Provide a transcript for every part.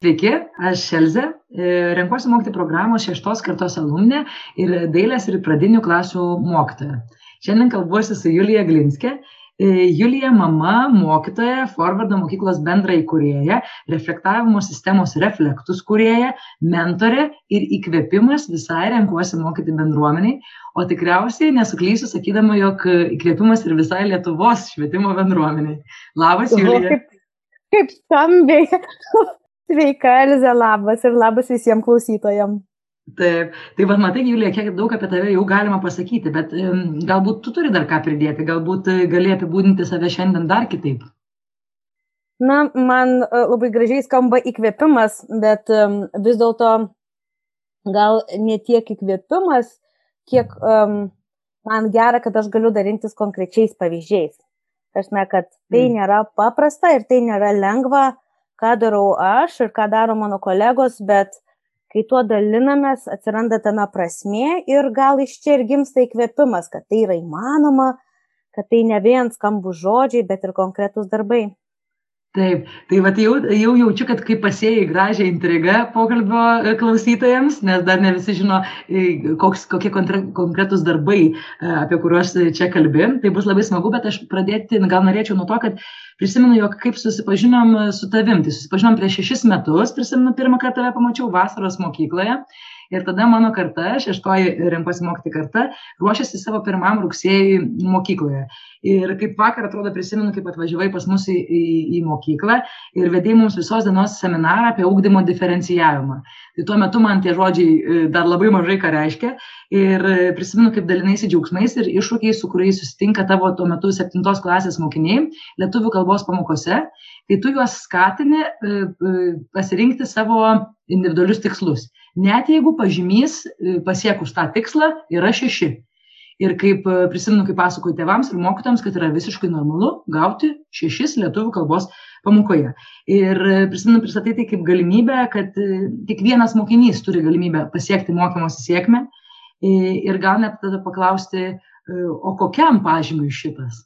Sveiki, aš Elze, renkuosi mokyti programos šeštos kartos alumnė ir dailės ir pradinių klasių mokytoja. Šiandien kalbuosi su Julija Glinskė. Julija mama, mokytoja, Forvardo mokyklos bendra įkūrėja, reflektavimo sistemos reflektus kūrėja, mentorė ir įkvėpimas visai renkuosi mokyti bendruomeniai, o tikriausiai nesuklysiu sakydama, jog įkvėpimas ir visai Lietuvos švietimo bendruomeniai. Labas, Julija. Kaip, kaip skambiai. Sveika, Elze, labas ir labas visiems klausytojams. Taip, tai vad matai, Julija, kiek daug apie tave jau galima pasakyti, bet um, galbūt tu turi dar ką pridėti, galbūt gali apibūdinti save šiandien dar kitaip. Na, man labai gražiai skamba įkvėpimas, bet um, vis dėlto gal ne tiek įkvėpimas, kiek um, man gera, kad aš galiu darintis konkrečiais pavyzdžiais. Aš ne, kad tai mm. nėra paprasta ir tai nėra lengva, ką darau aš ir ką daro mano kolegos, bet kai tuo dalinamės, atsiranda tame prasme ir gal iš čia ir gimsta įkvėpimas, kad tai yra įmanoma, kad tai ne vien skambų žodžiai, bet ir konkretus darbai. Taip, tai va, jau, jau jaučiu, kad kaip pasėjai gražią intrigą pokalbio e, klausytojams, nes dar ne visi žino, e, koks, kokie konkretus darbai, e, apie kuriuos čia kalbi. Tai bus labai smagu, bet aš pradėti gal norėčiau nuo to, kad prisimenu, jog kaip susipažinom su tavim. Tai susipažinom prieš šešis metus, prisimenu, pirmą kartą tave pamačiau vasaros mokykloje ir tada mano karta šeštoji renkuosi mokyti karta ruošiasi savo pirmam rugsėjui mokykloje. Ir kaip vakar atrodo prisimenu kaip atvažiavai pas mus į, į, į mokyklą ir vedėjai mums visos dienos seminarą apie ugdymo diferencijavimą. Tai tuo metu man tie žodžiai e, dar labai mažai ką reiškia ir e, prisimenu kaip dalinaisi džiaugsmais ir iššūkiais su kuriais susitinka tavo tuo metu septintos klasės mokiniai lietuvių kalbos pamokose. Tai tu juos skatini e, pasirinkti savo individualius tikslus net jeigu pažymys e, pasiekus tą tikslą yra šeši. Ir kaip e, prisimenu, kaip pasakoju tėvams ir mokytams, kad yra visiškai normalu gauti šešis lietuvių kalbos pamokoje. Ir e, prisimenu pristatyti tai kaip galimybę, kad kiekvienas mokinys turi galimybę pasiekti mokymosi sėkmę. Ir gal net tada paklausti, o kokiam pažymiui šitas?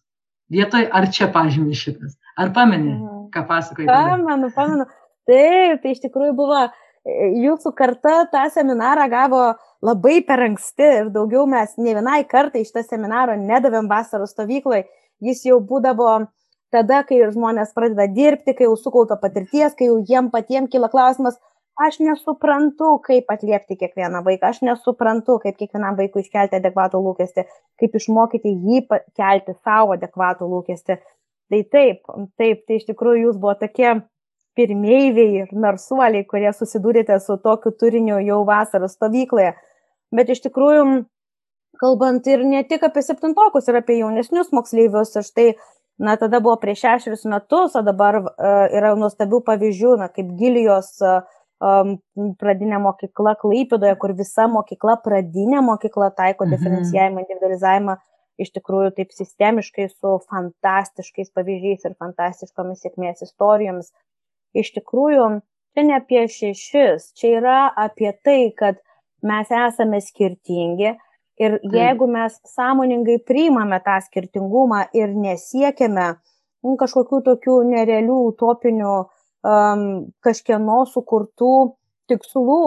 Vietoj, ar čia pažymiui šitas? Ar pameni, mhm. ką pasakoji? Pamenu, pamenu. Taip, tai iš tikrųjų buvo jūsų karta tą seminarą gavo labai per anksti ir daugiau mes ne vienai kartai iš tą seminaro nedavėm vasaros stovykloje. Jis jau būdavo tada, kai žmonės pradeda dirbti, kai jau sukaupia patirties, kai jau jiem patiems kyla klausimas, aš nesuprantu, kaip atliepti kiekvieną vaiką, aš nesuprantu, kaip kiekvienam vaikui iškelti adekvatų lūkestį, kaip išmokyti jį kelti savo adekvatų lūkestį. Tai taip, taip, tai iš tikrųjų jūs buvo tokie pirmeiviai ir narsuoliai, kurie susidūrėte su tokiu turiniu jau vasaros stovykloje. Bet iš tikrųjų, kalbant ir ne tik apie septintokus, ir apie jaunesnius moksleivius, ir štai, na, tada buvo prieš šešerius metus, o dabar uh, yra nuostabių pavyzdžių, na, kaip Gilijos um, pradinė mokykla Klaipėdoje, kur visa mokykla, pradinė mokykla taiko mhm. diferencijavimą, individualizavimą iš tikrųjų taip sistemiškai su fantastiškais pavyzdžiais ir fantastiškomis sėkmės istorijomis iš tikrųjų čia ne apie šešis, čia yra apie tai, kad mes esame skirtingi ir jeigu mes sąmoningai priimame tą skirtingumą ir nesiekiame nu, kažkokių tokių nerealių utopinių um, kažkieno sukurtų tikslų,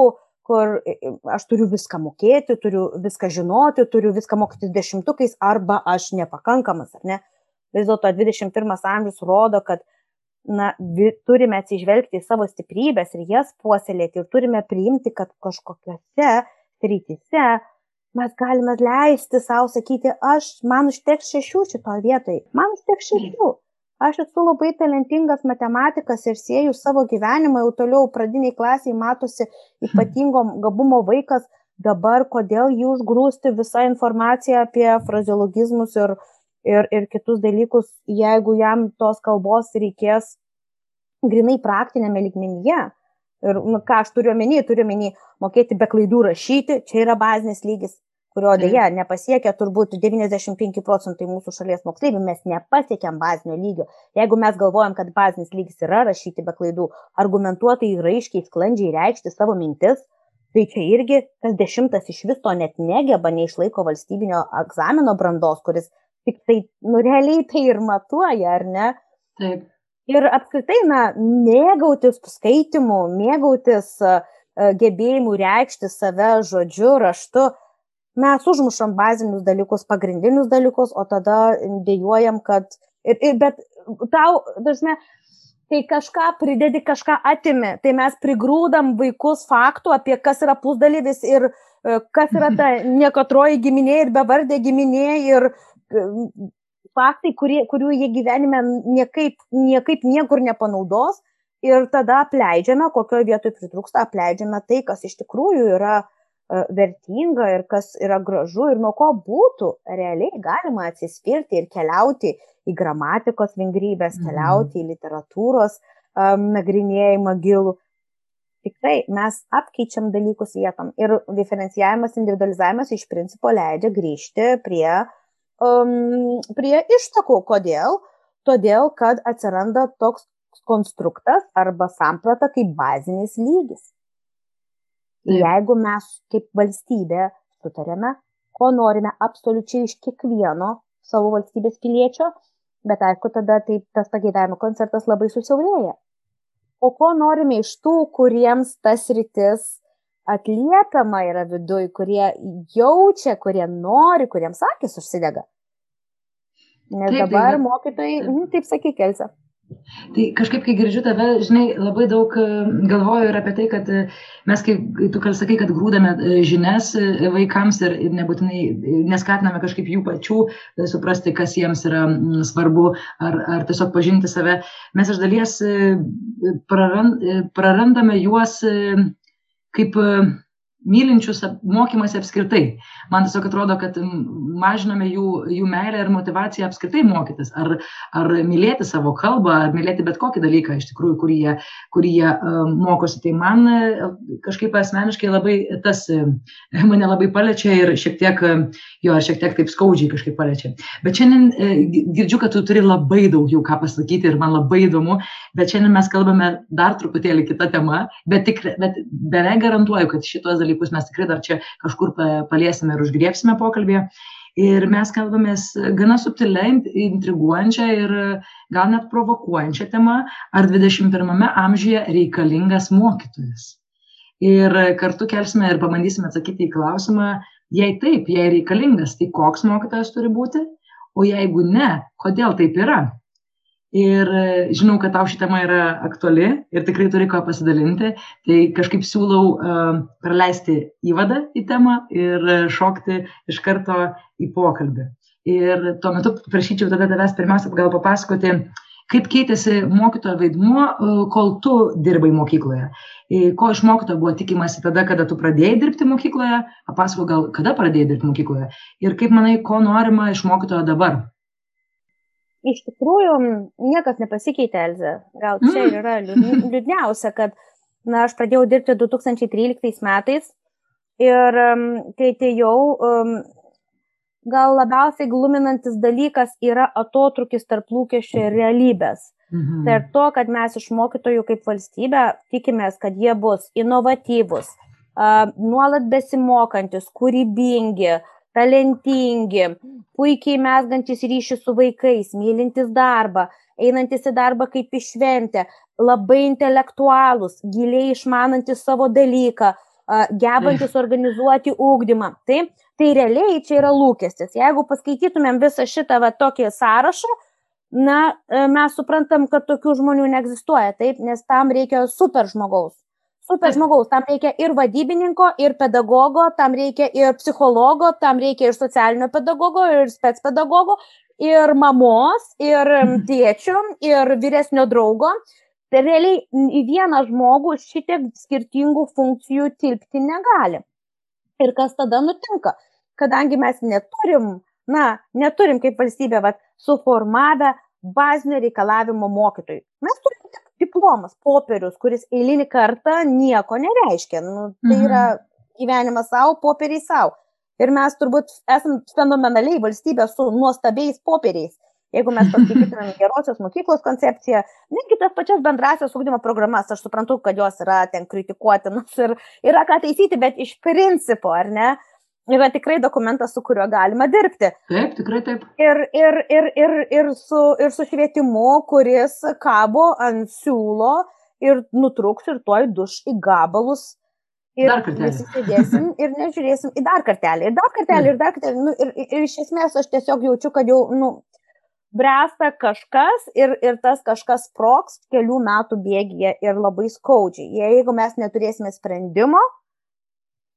kur aš turiu viską mokėti, turiu viską žinoti, turiu viską mokytis dešimtukais arba aš nepakankamas, ar ne? Vis dėlto 21 amžius rodo, kad na vi turime atsižvelgti į savo stiprybes ir jas puoselėti ir turime priimti, kad kažkokiose srityse mes galime leisti savo sakyti, aš, man užteks šešių šitoje vietoje, man užteks šešių. Aš esu labai talentingas matematikas ir sieju savo gyvenimą, jau toliau pradiniai klasiai matosi ypatingo gabumo vaikas, dabar kodėl jį užgrūsti visą informaciją apie frazeologizmus ir, ir, ir kitus dalykus, jeigu jam tos kalbos reikės grinai praktinėme ligmenyje. Ir nu, ką aš turiu omeny, turiu omeny mokėti be klaidų rašyti, čia yra bazinis lygis, kurio dėja nepasiekia turbūt 95 procentai mūsų šalies moksleivių, mes nepasiekėm bazinio lygio. Jeigu mes galvojam, kad bazinis lygis yra rašyti be klaidų, argumentuotai, raiškiai, sklandžiai reikšti savo mintis, tai čia irgi kas dešimtas iš viso net negeba, neišlaiko valstybinio egzamino brandos, kuris tik tai, nu, realiai tai ir matuoja, ar ne? Taip ir apskritai, na, mėgautis skaitimu, mėgautis gebėjimu reikšti save žodžiu, raštu, mes užmušam bazinius dalykus, pagrindinius dalykus, o tada dėjojam, kad, ir, ir, bet tau, dažnai, kai kažką pridedi, kažką atimi, tai mes prigrūdam vaikus faktų apie kas yra pusdalyvis ir kas yra ta nekatroji giminė ir bevardė giminė ir faktai, kurie, kurių jie gyvenime niekaip, niekaip niekur nepanaudos ir tada apleidžiame, kokioje vietoje pritrūksta, apleidžiame tai, kas iš tikrųjų yra uh, vertinga ir kas yra gražu ir nuo ko būtų realiai galima atsispirti ir keliauti į gramatikos vingrybės, mhm. keliauti į literatūros um, nagrinėjimą gilų. Tikrai mes apkeičiam dalykus vietom ir diferencijavimas, individualizavimas iš principo leidžia grįžti prie uh, um, prie ištakų. Kodėl? Todėl, kad atsiranda toks konstruktas arba samprata kaip bazinis lygis. Jeigu mes kaip valstybė sutarėme, ko norime absoliučiai iš kiekvieno savo valstybės piliečio, bet aišku, tada taip tas pageidavimo koncertas labai susiaurėja. O ko norime iš tų, kuriems tas rytis atliepiama yra viduj, kurie jaučia, kurie nori, kuriems akis užsidega. Nes taip, dabar tai, mokytojai, taip, taip sakyk, Elsa. Tai kažkaip, kai girdžiu tave, žinai, labai daug e, galvoju ir apie tai, kad e, mes, kai tu kal sakai, kad grūdame e, žinias vaikams ir, ir nebūtinai neskatiname kažkaip jų pačių suprasti, kas jiems yra svarbu, ar, ar tiesiog pažinti save, mes iš dalies prarandame juos kaip mylinčius mokymasi apskritai. Man tiesiog atrodo, kad mažiname jų, jų meilę ir motivaciją apskritai mokytis. Ar, ar mylėti savo kalbą, ar mylėti bet kokį dalyką iš tikrųjų, kurį jie, kurį jie uh, mokosi. Tai man uh, kažkaip asmeniškai labai tas uh, mane labai paliečia ir šiek tiek, jo, šiek tiek taip skaudžiai kažkaip paliečia. Bet šiandien girdžiu, kad tu turi labai daug jau ką pasakyti ir man labai įdomu, bet šiandien mes kalbame dar truputėlį kitą temą, bet, tik, bet beveik garantuoju, kad šitos dalykus mes tikrai dar čia kažkur paliesime ir užgriepsime pokalbėje. Ir mes kalbamės gana subtilę, intriguojančią ir gal net provokuojančią temą, ar 21 amžiuje reikalingas mokytojas. Ir kartu kelsime ir pabandysime atsakyti į klausimą, jei taip, jei reikalingas, tai koks mokytojas turi būti, o jeigu ne, kodėl taip yra ir e, žinau, kad tau ši tema yra aktuali ir tikrai turi ko pasidalinti, tai kažkaip siūlau uh, praleisti įvadą į temą ir šokti iš karto į pokalbį. Ir tuo metu prašyčiau tada tavęs pirmiausia gal papasakoti, kaip keitėsi mokytojo vaidmuo, kol tu dirbai mokykloje. Ko iš mokytojo buvo tikimasi tada, kada tu pradėjai dirbti mokykloje, papasako gal, kada pradėjai dirbti mokykloje. Ir kaip manai, ko norima iš mokytojo dabar iš tikrųjų niekas nepasikeitė, Elze. Gal čia ir yra liūdniausia, kad na, aš pradėjau dirbti 2013 metais ir um, kai atėjau, um, gal labiausiai gluminantis dalykas yra atotrukis tarp lūkesčio ir realybės. Mhm. Tai ir to, kad mes iš mokytojų kaip valstybė tikimės, kad jie bus inovatyvus, nuolat besimokantis, kūrybingi, uh, talentingi, puikiai mesgantis ryšį su vaikais, mylintis darbą, einantis į darbą kaip į šventę, labai intelektualūs, giliai išmanantis savo dalyką, gebantis organizuoti ūkdymą. Tai, tai realiai čia yra lūkestis. Jeigu paskaitytumėm visą šitą va, tokį sąrašą, na, e, mes suprantam, kad tokių žmonių neegzistuoja, taip, nes tam reikia super žmogaus super žmogaus, tam reikia ir vadybininko, ir pedagogo, tam reikia ir psichologo, tam reikia ir socialinio pedagogo, ir spets pedagogo, ir mamos, ir mhm. tėčio, ir vyresnio draugo. Tai realiai į vieną žmogų šitiek skirtingų funkcijų tilpti negali. Ir kas tada nutinka? Kadangi mes neturim na, neturim kaip valstybė, va, suformavę bazinio reikalavimo mokytojui. Mes turim diplomas, popierius, kuris eilinį kartą nieko nereiškia. Nu, tai yra mhm. gyvenimas savo, popieriai savo. Ir mes turbūt esame fenomenaliai valstybė su nuostabiais popieriais. Jeigu mes paskaitytumėm gerosios mokyklos koncepciją, netgi tas pačias bendrasios ūkdymo programas, aš suprantu, kad jos yra ten kritikuotinos ir yra ką taisyti, bet iš principo, ar ne, yra tikrai dokumentas, su kuriuo galima dirbti. Taip, tikrai taip. Ir, ir, ir, ir, ir, su, ir su švietimu, kuris kabo ant siūlo ir nutruks ir tuoj duš į gabalus. Ir visi sėdėsim ir nežiūrėsim į dar kartelį, ir dar kartelį, ir dar kartelį. Nu, ir, ir, ir iš esmės aš tiesiog jaučiu, kad jau, nu, bręsta kažkas ir, ir tas kažkas sproks kelių metų bėgyje ir labai skaudžiai. Jeigu mes neturėsime sprendimo,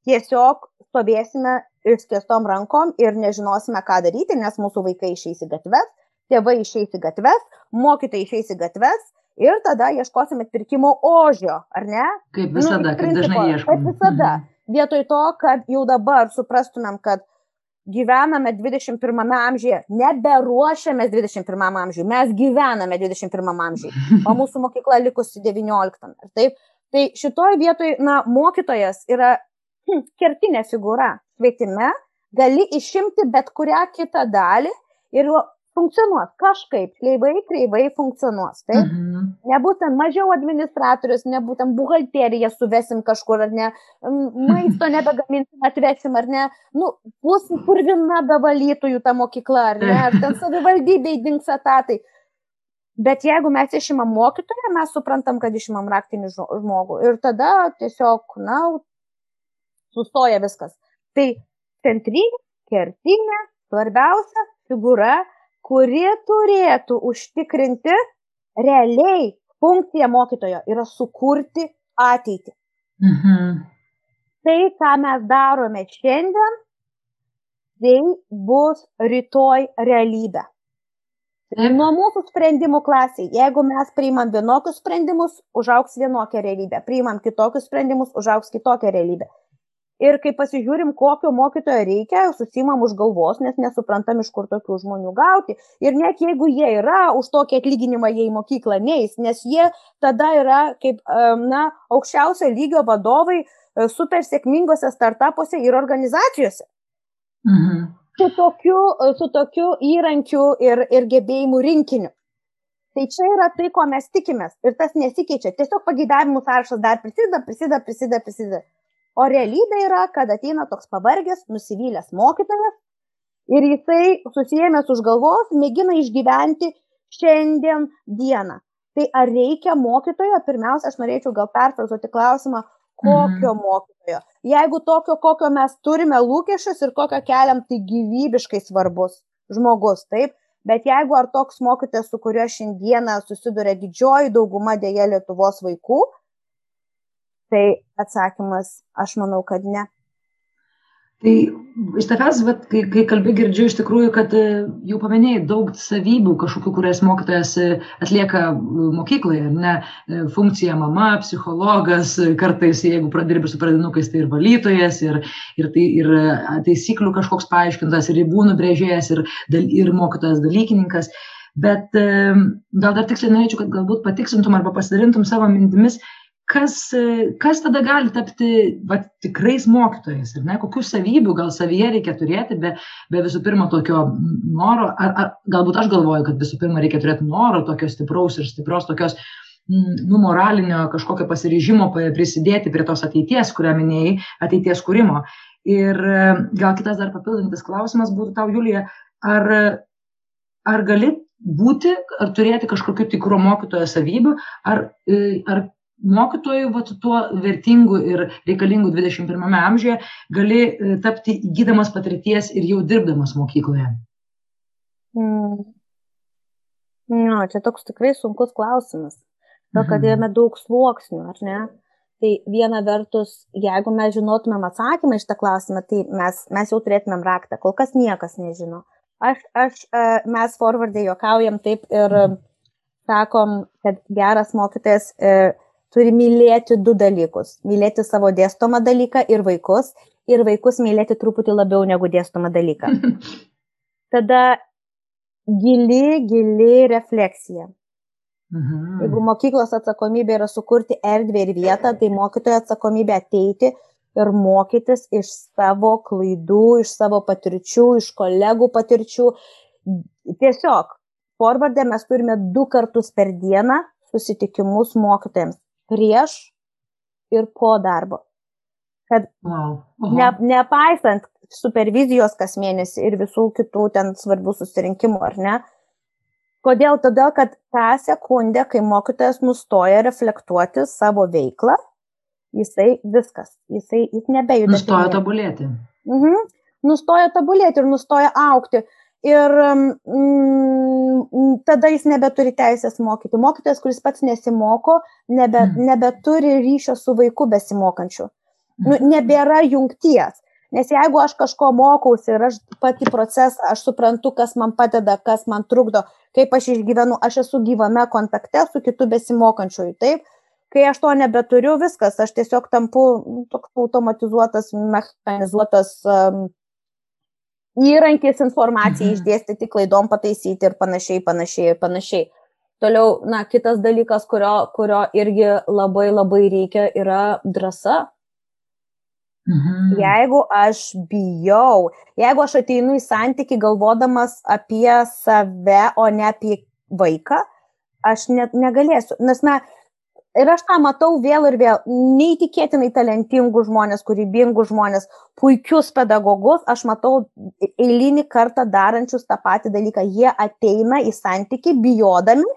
tiesiog stovėsime išskėstom rankom ir nežinosime, ką daryti, nes mūsų vaikai išeis į gatves, tėvai išeis į gatves, mokytojai išeis į gatves ir tada ieškosime atpirkimo ožio, ar ne? Kaip nu, visada, nu, kaip dažnai ieškome. Kaip visada. Mhm. Vietoj to, kad jau dabar suprastumėm, kad gyvename 21 amžiuje, neberuošiamės 21 amžiui, mes gyvename 21 amžiui, o mūsų mokykla likusi 19. Taip, tai šitoj vietoj, na, mokytojas yra kertinė figūra švietime, gali išimti bet kurią kitą dalį ir funkcionuos kažkaip, kreivai, kreivai funkcionuos. Taip? Mhm. Nebūtent mažiau administratorius, nebūtent buhalteriją suvesim kažkur, ar ne, maisto nebegaminsim, atvesim, ar ne, nu, bus purvina be valytojų ta mokykla, ar ne, ar ten savivaldybei dinks etatai. Bet jeigu mes išimam mokytoją, mes suprantam, kad išimam raktinį žmogų. Ir tada tiesiog, na, sustoja viskas. Tai centrinė, kertinė, svarbiausia figūra kuri turėtų užtikrinti realiai funkcija mokytojo yra sukurti ateitį. Mhm. Tai, ką mes darome šiandien, tai bus rytoj realybė. Nuo mūsų sprendimų klasiai, jeigu mes priimam vienokius sprendimus, užauks vienokia realybė, priimam kitokius sprendimus, užauks kitokia realybė ir kai pasižiūrim kokio mokytojo reikia susiimam už galvos nes nesuprantam iš kur tokių žmonių gauti ir net jeigu jie yra už tokį atlyginimą jie į mokyklą neis nes jie tada yra kaip na aukščiausio lygio vadovai e, super sėkmingose startapuose ir organizacijose mhm. su tokiu e, su tokiu įrankiu ir ir gebėjimų rinkiniu Tai čia yra tai, ko mes tikimės ir tas nesikeičia. Tiesiog pageidavimų sąrašas dar prisideda, prisideda, prisideda, prisideda. O realybė yra, kad ateina toks pavargęs, nusivylęs mokytojas ir jisai susijęs už galvos mėgina išgyventi šiandien dieną. Tai ar reikia mokytojo? Pirmiausia, aš norėčiau gal perfrazuoti klausimą, kokio mhm. mokytojo. Jeigu tokio, kokio mes turime lūkesčius ir kokio keliam, tai gyvybiškai svarbus žmogus, taip. Bet jeigu ar toks mokytojas, su kuriuo šiandieną susiduria didžioji dauguma dėja Lietuvos vaikų, Tai atsakymas, aš manau, kad ne. Tai iš tavęs, vat, kai, kai kalbi, girdžiu iš tikrųjų, kad e, jau paminėjai daug savybių kažkokių, kurias mokytojas e, atlieka e, mokykloje, ne funkcija mama, psichologas, kartais jeigu pradirbi su pradinukais, tai ir valytojas, ir, ir, tai, ir taisyklių kažkoks paaiškintas, ir ribų nubrėžėjas, ir, ir mokytojas dalykininkas. Bet gal dar tiksliai norėčiau, kad galbūt patikslintum arba pasidalintum savo mintimis, kas, kas tada gali tapti va, tikrais mokytojais ir ne, kokių savybių gal savyje reikia turėti, be, be visų pirma tokio noro, ar, ar galbūt aš galvoju, kad visų pirma reikia turėti noro tokio stipraus ir stiprios tokios mm, nu, moralinio kažkokio pasiryžimo prisidėti prie tos ateities, kurią minėjai, ateities kūrimo. Ir gal kitas dar papildantis klausimas būtų tau, Julija, ar, ar gali būti, ar turėti kažkokiu tikro mokytojo savybių, ar, ar mokytoju vat tuo vertingu ir reikalingu dvidešim pirmame amžiuje gali e, tapti įgydamas patirties ir jau dirbdamas mokykloje? Mm. No, čia toks tikrai sunkus klausimas. To, kad mhm. jame daug sluoksnių, ar ne? Tai viena vertus, jeigu mes žinotumėm atsakymą iš tą klausimą, tai mes, mes jau turėtumėm raktą. Kol kas niekas nežino. Aš, aš, e, mes forwardai juokaujam taip ir mhm. sakom, kad geras mokytojas e, turi mylėti du dalykus - mylėti savo dėstomą dalyką ir vaikus, ir vaikus mylėti truputį labiau negu dėstomą dalyką. tada gili, gili refleksija. Mhm. Jeigu mokyklos atsakomybė yra sukurti erdvę ir vietą, tai mokytojo atsakomybė ateiti ir mokytis iš savo klaidų, iš savo patirčių, iš kolegų patirčių. Tiesiog, forwarde mes turime du kartus per dieną susitikimus mokytojams prieš ir po darbo. Kad Wow. ne, nepaisant supervizijos kas mėnesį ir visų kitų ten svarbių susirinkimų, ar ne? Kodėl? Todėl, kad tą sekundę, kai mokytojas nustoja reflektuoti savo veiklą, jisai viskas, jisai jis nebejuda. Nustojo pirmyn. tobulėti. Mhm. Nustoja tobulėti ir nustoja aukti. Ir mm, tada jis nebeturi teisės mokyti. Mokytojas, kuris pats nesimoko, nebe, Mhm. nebeturi ryšio su vaiku besimokančiu. Nu, nebėra jungties. Nes jeigu aš kažko mokausi ir aš pati procesą, aš suprantu, kas man padeda, kas man trukdo, kaip aš išgyvenu, aš esu gyvame kontakte su kitu besimokančiuoju. Taip, kai aš to nebeturiu, viskas, aš tiesiog tampu nu, toks automatizuotas, mechanizuotas um, įrankis informacijai Mhm. išdėstyti, klaidom pataisyti ir panašiai, panašiai panašiai. Toliau, na, kitas dalykas, kurio, kurio irgi labai labai reikia, yra drąsa. Mhm. Jeigu aš bijau, jeigu aš ateinu į santyki galvodamas apie save, o ne apie vaiką, aš net negalėsiu. Nes, na, ir aš tą matau vėl ir vėl. Neįtikėtinai talentingus žmonės, kūrybingus žmonės, puikius pedagogus, aš matau eilinį kartą darančius tą patį dalyką. Jie ateina į santyki bijodami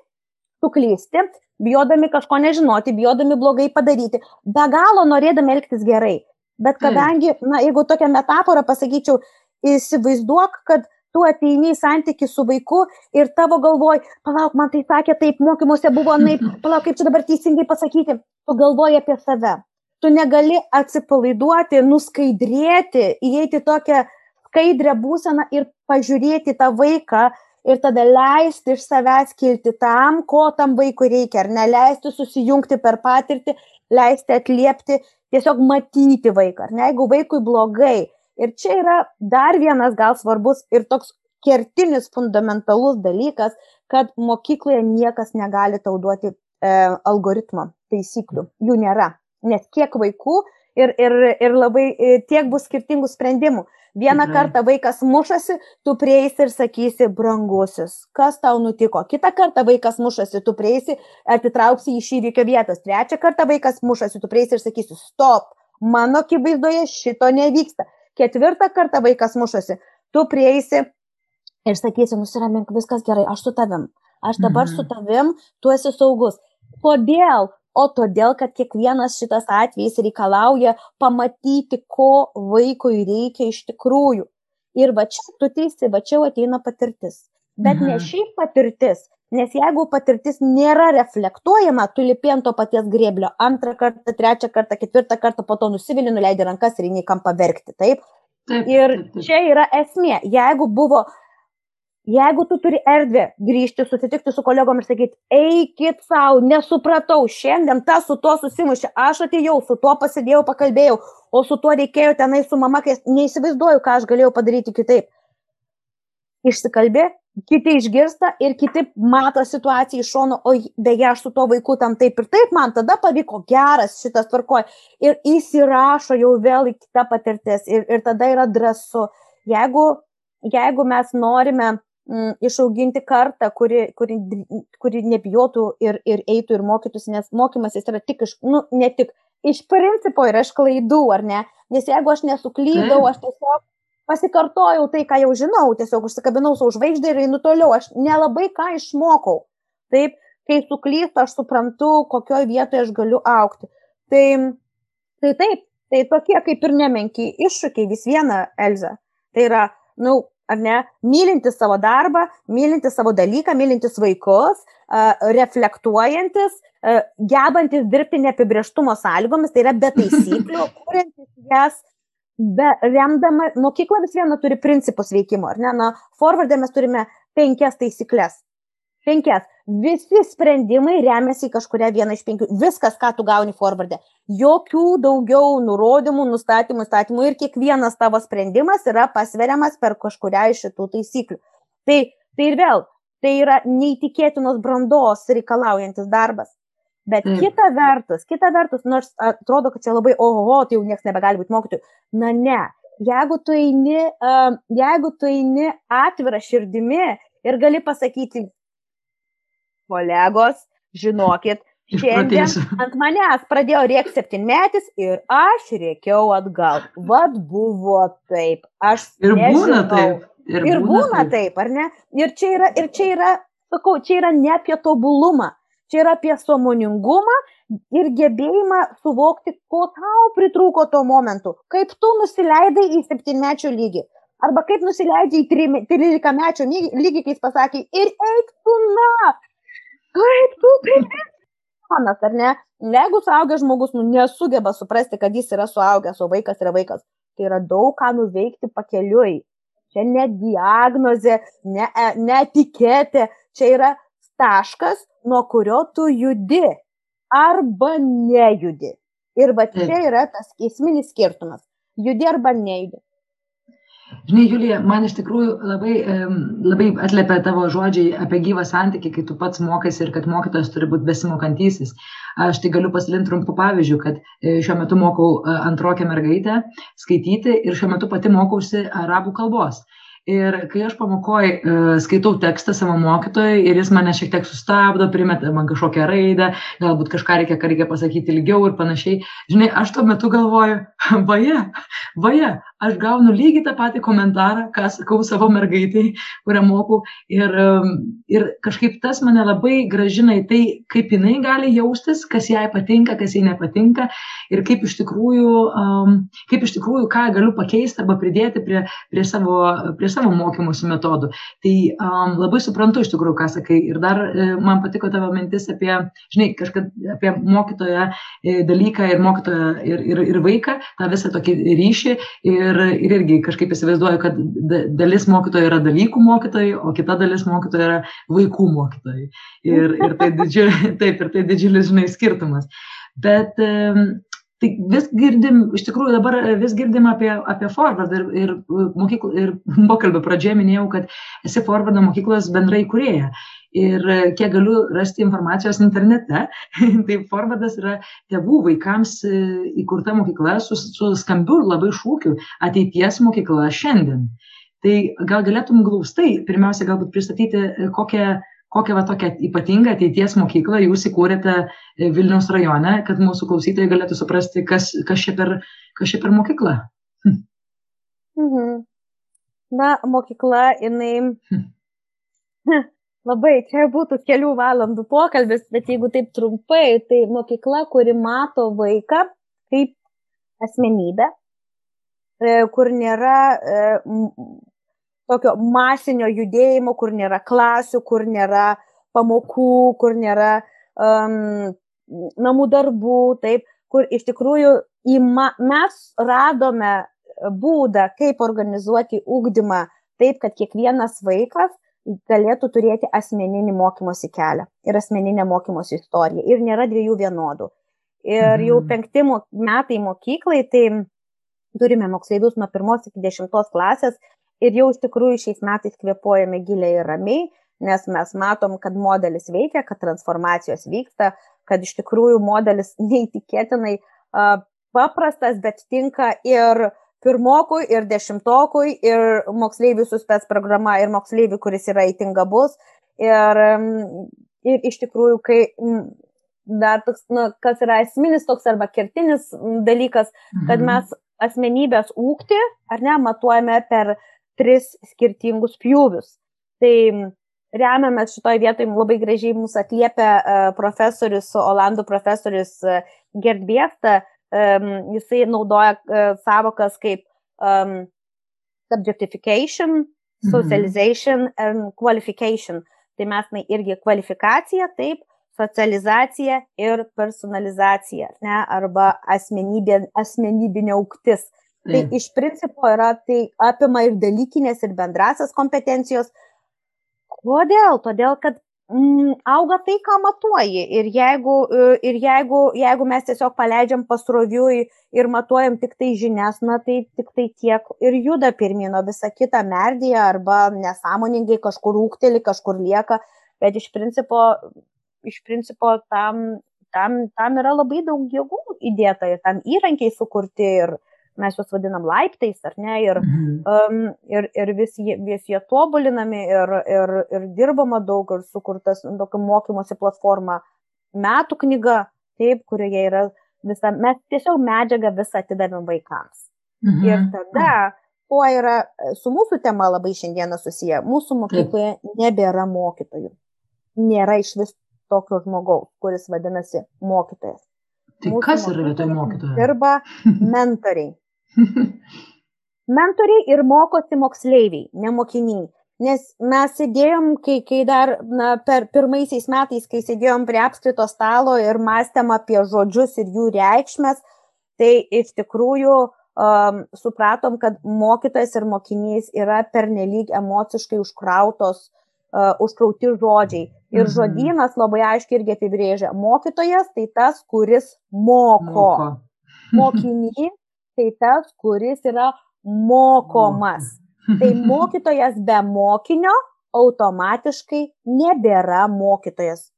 suklysti, bijodami kažko nežinoti, bijodami blogai padaryti, be galo norėdami elgtis gerai. Bet kadangi, na, jeigu tokią metaforą pasakyčiau, įsivaizduok, kad tu ateini į santyki su vaiku ir tavo galvoj, palauk, man tai sakė taip, mokymuose buvo naip, palauk, kaip čia dabar teisingai pasakyti, tu galvoji apie save. Tu negali atsipalaiduoti, nuskaidrėti, įeiti tokią skaidrę būseną ir pažiūrėti tą vaiką ir tada leisti iš savęs kilti tam, ko tam vaikui reikia, ar neleisti susijungti per patirtį, leisti atliepti, tiesiog matyti vaiką, ar ne, jeigu vaikui blogai. Ir čia yra dar vienas gal svarbus ir toks kertinis fundamentalus dalykas, kad mokykloje niekas negali tau duoti e, algoritmo, taisyklių, jų nėra. Nes kiek vaikų ir, ir, ir labai e, tiek bus skirtingų sprendimų. Vieną Tikrai. kartą vaikas mušasi, tu prieisi ir sakysi, brangusis, kas tau nutiko. Kitą kartą vaikas mušasi, tu prieisi, atitrauksi iš įvykio vietos. Trečią kartą vaikas mušasi, tu prieisi ir sakysi, stop, mano akivaizdoje šito nevyksta. Ketvirtą kartą vaikas mušasi, tu prieisi ir sakysi, nusiramink, viskas gerai, aš su tavim. Aš dabar Mhm. su tavim, tu esi saugus. Kodėl? O todėl, kad kiekvienas šitas atvejis reikalauja pamatyti, ko vaikui reikia iš tikrųjų. Ir va čia, tu teisi, va čia ateina patirtis. Bet ne Mhm. šiaip patirtis, nes jeigu patirtis nėra reflektuojama, tu lipi ant to paties grėblio antrą kartą, trečią kartą, ketvirtą kartą, po to nusivili, nuleidi rankas ir eini kampą verkti. Taip? Taip, Ir taip, taip. čia yra esmė. Jeigu buvo, jeigu tu turi erdvę grįžti, susitikti su kolegom ir sakyti, eikit savo, nesupratau, šiandien tas su tuo susimušė, aš atėjau, su tuo pasidėjau, pakalbėjau, o su tuo reikėjo tenai su mama, kai neįsivaizduoju, ką aš galėjau padaryti kitaip. Išsikalbė, kiti išgirsta ir kiti mato situaciją iš šono, o beje, aš su tuo vaiku tam taip ir taip, man tada pavyko geras šitas tvarkoja. Ir įsirašo jau vėl į kitą patirtis ir, ir tada yra drąsu. Jeigu, jeigu mes norime mm, išauginti kartą, kuri, kuri, kuri nebijotų ir, ir eitų ir mokytųsi, nes mokymasis yra tik iš, nu, ne tik iš principo yra iš klaidų, ar ne? Nes jeigu aš nesuklydau, Taip. aš tiesiog pasikartojau tai, ką jau žinau, tiesiog užsikabinau savo žvaigždį ir einu toliau, aš nelabai ką išmokau. Taip, kai suklystu, aš suprantu, kokioje vietoje aš galiu aukti. Tai, tai taip, tai tokie kaip ir nemenki iššūkiai vis viena, Elza. Tai yra, na, nu, ar ne, mylintis savo darbą, mylintis savo dalyką, mylintis vaikus, reflektuojantis, gebantis dirbti neapibrieštumo sąlygomis, tai yra be taisyklių, kuriantis jas be remdama, mokykla vis viena turi principus veikimo, ar ne? Na, forwarde mes turime penkias taisyklės. penkias. Visi sprendimai remiasi į kažkuria vieną iš penkių. Viskas, ką tu gauni forwarde. Jokių daugiau nurodymų, nustatymų, statymų ir kiekvienas tavo sprendimas yra pasveriamas per kažkuria iš šitų taisyklių. Tai, tai ir vėl, tai yra neįtikėtinos brandos reikalaujantis darbas. Bet mm. kita vertus, kita vertus, nors atrodo, kad čia labai, oho, tai jau niekas nebegali būti mokytojų. Na ne, jeigu tu eini, uh, jeigu tu eini atvira širdimi ir gali pasakyti, kolegos, žinokit, šiandien ant manęs pradėjo rėkti septynmetis ir aš rėkiau atgal. Vad buvo taip. Aš ir nežinau. būna taip. Ir, ir būna, būna taip. taip, ar ne? Ir čia yra, ir čia yra, sakau, čia yra ne apie tobulumą, čia yra apie somoningumą ir gebėjimą suvokti, ko tau pritrūko tuo momentu, kaip tu nusileidai į septynmečio lygį. Arba kaip nusileidai į 13 mečio lygį, kai jis pasakė, ir eik tu na, kaip tu prisimenu, ar ne? Jeigu suaugęs žmogus nu, nesugeba suprasti, kad jis yra suaugęs, o vaikas yra vaikas, tai yra daug ką nuveikti pakeliui. Čia ne diagnozė, ne, e, ne etiketė, čia yra taškas, nuo kurio tu judi arba nejudi. Ir va čia yra tas esminis skirtumas. Judi arba nejudi. Žinai, Julija, man iš tikrųjų labai, labai atliepia tavo žodžiai apie gyvą santykį, kai tu pats mokaiesi ir kad mokytojas turi būti besimokantysis. Aš tai galiu pasidalinti trumpų pavyzdžių, kad e, šiuo metu mokau e, antrokę mergaitę skaityti ir šiuo metu pati mokausi arabų kalbos. Ir kai aš pamokoj uh, skaitau tekstą savo mokytojui ir jis mane šiek tiek sustabdo, primeta man kažkokią raidę, galbūt kažką reikia, ką reikia pasakyti ilgiau ir panašiai, žinai, aš tuo metu galvoju, vaje, vaje, aš gaunu lygiai tą patį komentarą, ką sakau savo mergaitai, kurią mokau. Ir, um, ir kažkaip tas mane labai gražina į tai, kaip jinai gali jaustis, kas jai patinka, kas jai nepatinka ir kaip iš tikrųjų, um, kaip iš tikrųjų ką galiu pakeisti arba pridėti prie, prie, savo, prie savo mokymosi metodų. Tai um, labai suprantu iš tikrųjų, ką sakai. Ir dar e, man patiko tavo mintis apie, žinai, kažkad apie mokytoją e, dalyką ir mokytoją ir, ir, ir vaiką, tą visą tokį ryšį. Ir ir, ir irgi kažkaip įsivaizduoju, kad dalis mokytojų yra dalykų mokytojai, o kita dalis mokytojų yra vaikų mokytojai. Ir, ir tai, didžiulis, taip, ir tai didžiulis, žinai, skirtumas. Bet tai vis girdim, iš tikrųjų dabar vis girdim apie, apie forward ir, ir, mokyklų, ir pokalbio pradžioje minėjau, kad esi forwardo mokyklos bendrai kurėja ir e, kiek galiu rasti informacijos internete, tai forvardas yra tėvų vaikams e, įkurta mokykla su, su skambiu labai šūkiu ateities mokykla šiandien. Tai gal galėtum glaustai pirmiausia galbūt pristatyti, e, kokią, kokią va, tokią ypatingą ateities mokyklą jūs įkūrėte Vilniaus rajone, kad mūsų klausytojai galėtų suprasti, kas, kas, čia, per, kas čia per mokykla. Hm. Mhm. Na, mokykla, jinai. Hm labai čia būtų kelių valandų pokalbis, bet jeigu taip trumpai, tai mokykla, kuri mato vaiką kaip asmenybę, e, kur nėra e, tokio masinio judėjimo, kur nėra klasių, kur nėra pamokų, kur nėra um, namų darbų, taip, kur iš tikrųjų įma, mes radome būdą, kaip organizuoti ūkdymą taip, kad kiekvienas vaikas galėtų turėti asmeninį mokymosi kelią ir asmeninę mokymosi istoriją. Ir nėra dviejų vienodų. Ir jau mhm. penkti metai mokyklai, tai turime moksleivius nuo pirmos iki dešimtos klasės ir jau iš tikrųjų šiais metais kvepuojame giliai ir ramiai, nes mes matom, kad modelis veikia, kad transformacijos vyksta, kad iš tikrųjų modelis neįtikėtinai paprastas, bet tinka ir uh, pirmokui ir dešimtokui ir moksleiviui su spets programa ir moksleiviui, kuris yra įtingabus. Ir, ir iš tikrųjų, kai dar toks, nu, kas yra esminis toks arba kertinis dalykas, kad mhm. mes asmenybės ūkti, ar ne, matuojame per tris skirtingus pjūvius. Tai remiamės šitoje vietoje labai gražiai mūsų atliepia uh, profesorius, Olandų profesorius uh, Gerd Biesta, um, jisai naudoja uh, savokas kaip um, subjectification, mhm. socialization mhm. and qualification. Tai mes na, irgi kvalifikacija, taip, socializacija ir personalizacija, ne, arba asmenybė, asmenybinė auktis. Tai mm. iš principo yra, tai apima ir dalykinės, ir bendrasias kompetencijos. Kodėl? Todėl, kad auga tai, ką matuoji. Ir jeigu, e, ir jeigu, jeigu mes tiesiog paleidžiam pasroviui ir matuojam tik tai žinias, na tai tik tai tiek ir juda pirmino, visa kita merdėja arba nesąmoningai kažkur ūkteli, kažkur lieka, bet iš principo, iš principo tam, tam, tam yra labai daug jėgų įdėta ir tam įrankiai sukurti ir, mes juos vadinam laiptais, ar ne, ir, mhm. um, ir, ir vis, vis jie tobulinami ir, ir, ir dirbama daug ir sukurtas tokia mokymosi platforma metų knyga, taip, kurioje yra visa, mes tiesiog medžiagą visą atidavėm vaikams. Mhm. Ir tada, kuo yra su mūsų tema labai šiandieną susiję, mūsų mokykloje nebėra mokytojų. Nėra iš vis tokio žmogaus, kuris vadinasi mokytojas. Tai Mūsų kas yra vietoj mokytojo? Dirba mentoriai. Mentoriai ir mokosi moksleiviai, ne mokiniai. Nes mes sėdėjom, kai, kai dar na, per pirmaisiais metais, kai sėdėjom prie apskrito stalo ir mąstėm apie žodžius ir jų reikšmės, tai iš tikrųjų um, supratom, kad mokytojas ir mokinys yra pernelyg emociškai užkrautos, uh, užkrauti žodžiai. Ir mhm. žodynas labai aiškiai irgi apibrėžia, mokytojas tai tas, kuris moko. moko. Mokinys tai tas, kuris yra mokomas. Tai mokytojas be mokinio automatiškai nebėra mokytojas.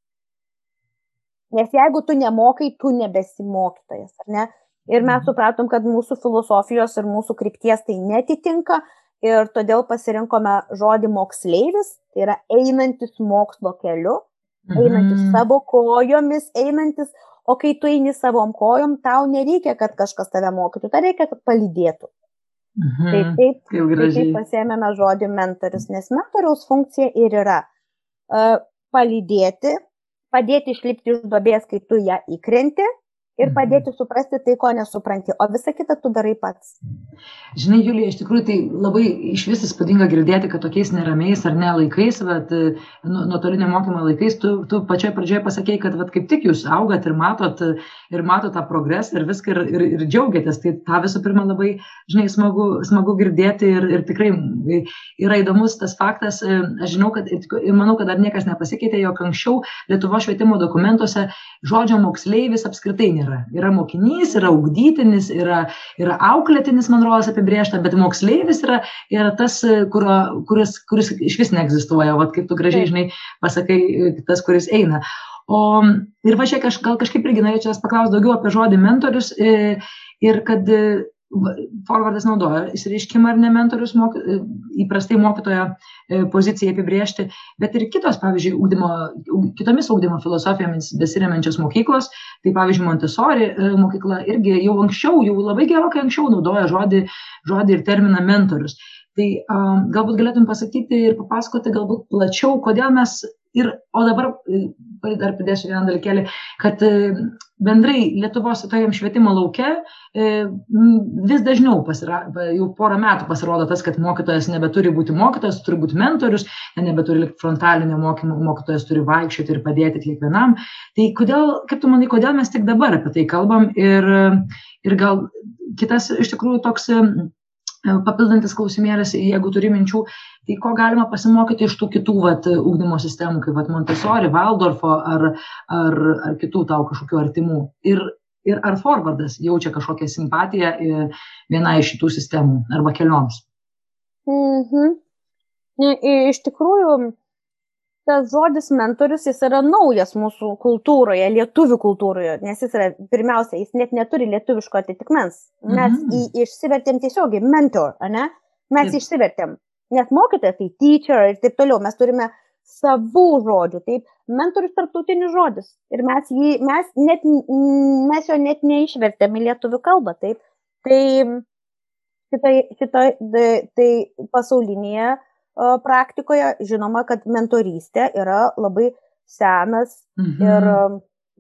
Nes jeigu tu nemokai, tu nebesi mokytojas, ar ne? Ir mes mhm. supratom, kad mūsų filosofijos ir mūsų krypties tai netitinka ir todėl pasirinkome žodį moksleivis, tai yra einantis mokslo keliu, einantis mhm. savo kojomis, einantis, O kai tu eini savom kojom, tau nereikia, kad kažkas tave mokytų, tau reikia, kad palydėtų. Mhm. Tai taip, tai taip pasėmėme žodį mentorius, nes mentoriaus funkcija ir yra uh, palydėti, padėti išlipti iš dobės, kai tu ją įkrenti ir mhm. padėti suprasti tai, ko nesupranti, o visą kitą tu darai pats. Žinai, Julija, iš tikrųjų tai labai iš vis įspūdinga girdėti, kad tokiais neramiais ar ne laikais, bet nu, nuotolinio mokymo laikais, tu, tu pačioje pradžioje pasakėjai, kad vat, kaip tik jūs augat ir matot, ir matot tą progresą ir viską ir, ir, ir džiaugiatės. Tai tą visų pirma labai, žinai, smagu, smagu girdėti ir, ir tikrai yra įdomus tas faktas. Aš žinau, kad ir manau, kad dar niekas nepasikeitė, jog anksčiau Lietuvo švietimo dokumentuose žodžio moksleivis apskritai nėra yra. Yra mokinys, yra ugdytinis, yra, yra auklėtinis, man rodos, apibriešta, bet moksleivis yra, yra tas, kurio, kuris, kuris iš vis neegzistuoja, o kaip tu gražiai, žinai, pasakai, tas, kuris eina. O ir va čia aš gal kažkaip irgi norėčiau paklausti daugiau apie žodį mentorius ir kad forvardas naudoja išsireiškimą ar ne mentorius mok, įprastai mokytojo e, pozicijai apibriežti, bet ir kitos, pavyzdžiui, ugdymo, kitomis ugdymo filosofijomis besiriamenčios mokyklos, tai pavyzdžiui, Montessori e, mokykla irgi jau anksčiau, jau labai gerokai anksčiau naudoja žodį, žodį ir terminą mentorius. Tai um, galbūt galėtum pasakyti ir papasakoti galbūt plačiau, kodėl mes Ir, o dabar e, dar pridėsiu vieną dalykėlį, kad e, bendrai Lietuvos tojam švietimo laukia e, vis dažniau, pasira, jau porą metų pasirodo tas, kad mokytojas nebeturi būti mokytojas, turi būti mentorius, nebeturi likti frontalinio mokymo, mokytojas turi vaikščioti ir padėti kiekvienam. Tai kodėl, kaip tu manai, kodėl mes tik dabar apie tai kalbam ir, ir gal kitas iš tikrųjų toks papildantis klausimėlis, jeigu turi minčių, tai ko galima pasimokyti iš tų kitų vat, ugdymo sistemų, kaip vat, Montessori, Waldorfo ar, ar, ar kitų tau kažkokių artimų. Ir, ir ar forwardas jaučia kažkokią simpatiją vienai iš šitų sistemų arba kelioms. Mhm. Iš tikrųjų, tas žodis mentorius, jis yra naujas mūsų kultūroje, lietuvių kultūroje, nes jis yra, pirmiausia, jis net neturi lietuviško atitikmens. Mes mm -hmm. į, išsivertėm tiesiogiai mentor, ne? Mes mm. išsivertėm. Nes mokytojas tai teacher ir taip toliau, mes turime savų žodžių. Taip, mentorius tarptautinis žodis. Ir mes, jį, mes, net, mes jo net neišvertėm į lietuvių kalbą. Taip. Tai šitoj, šitoj, tai, tai pasaulinėje praktikoje žinoma, kad mentorystė yra labai senas mhm. ir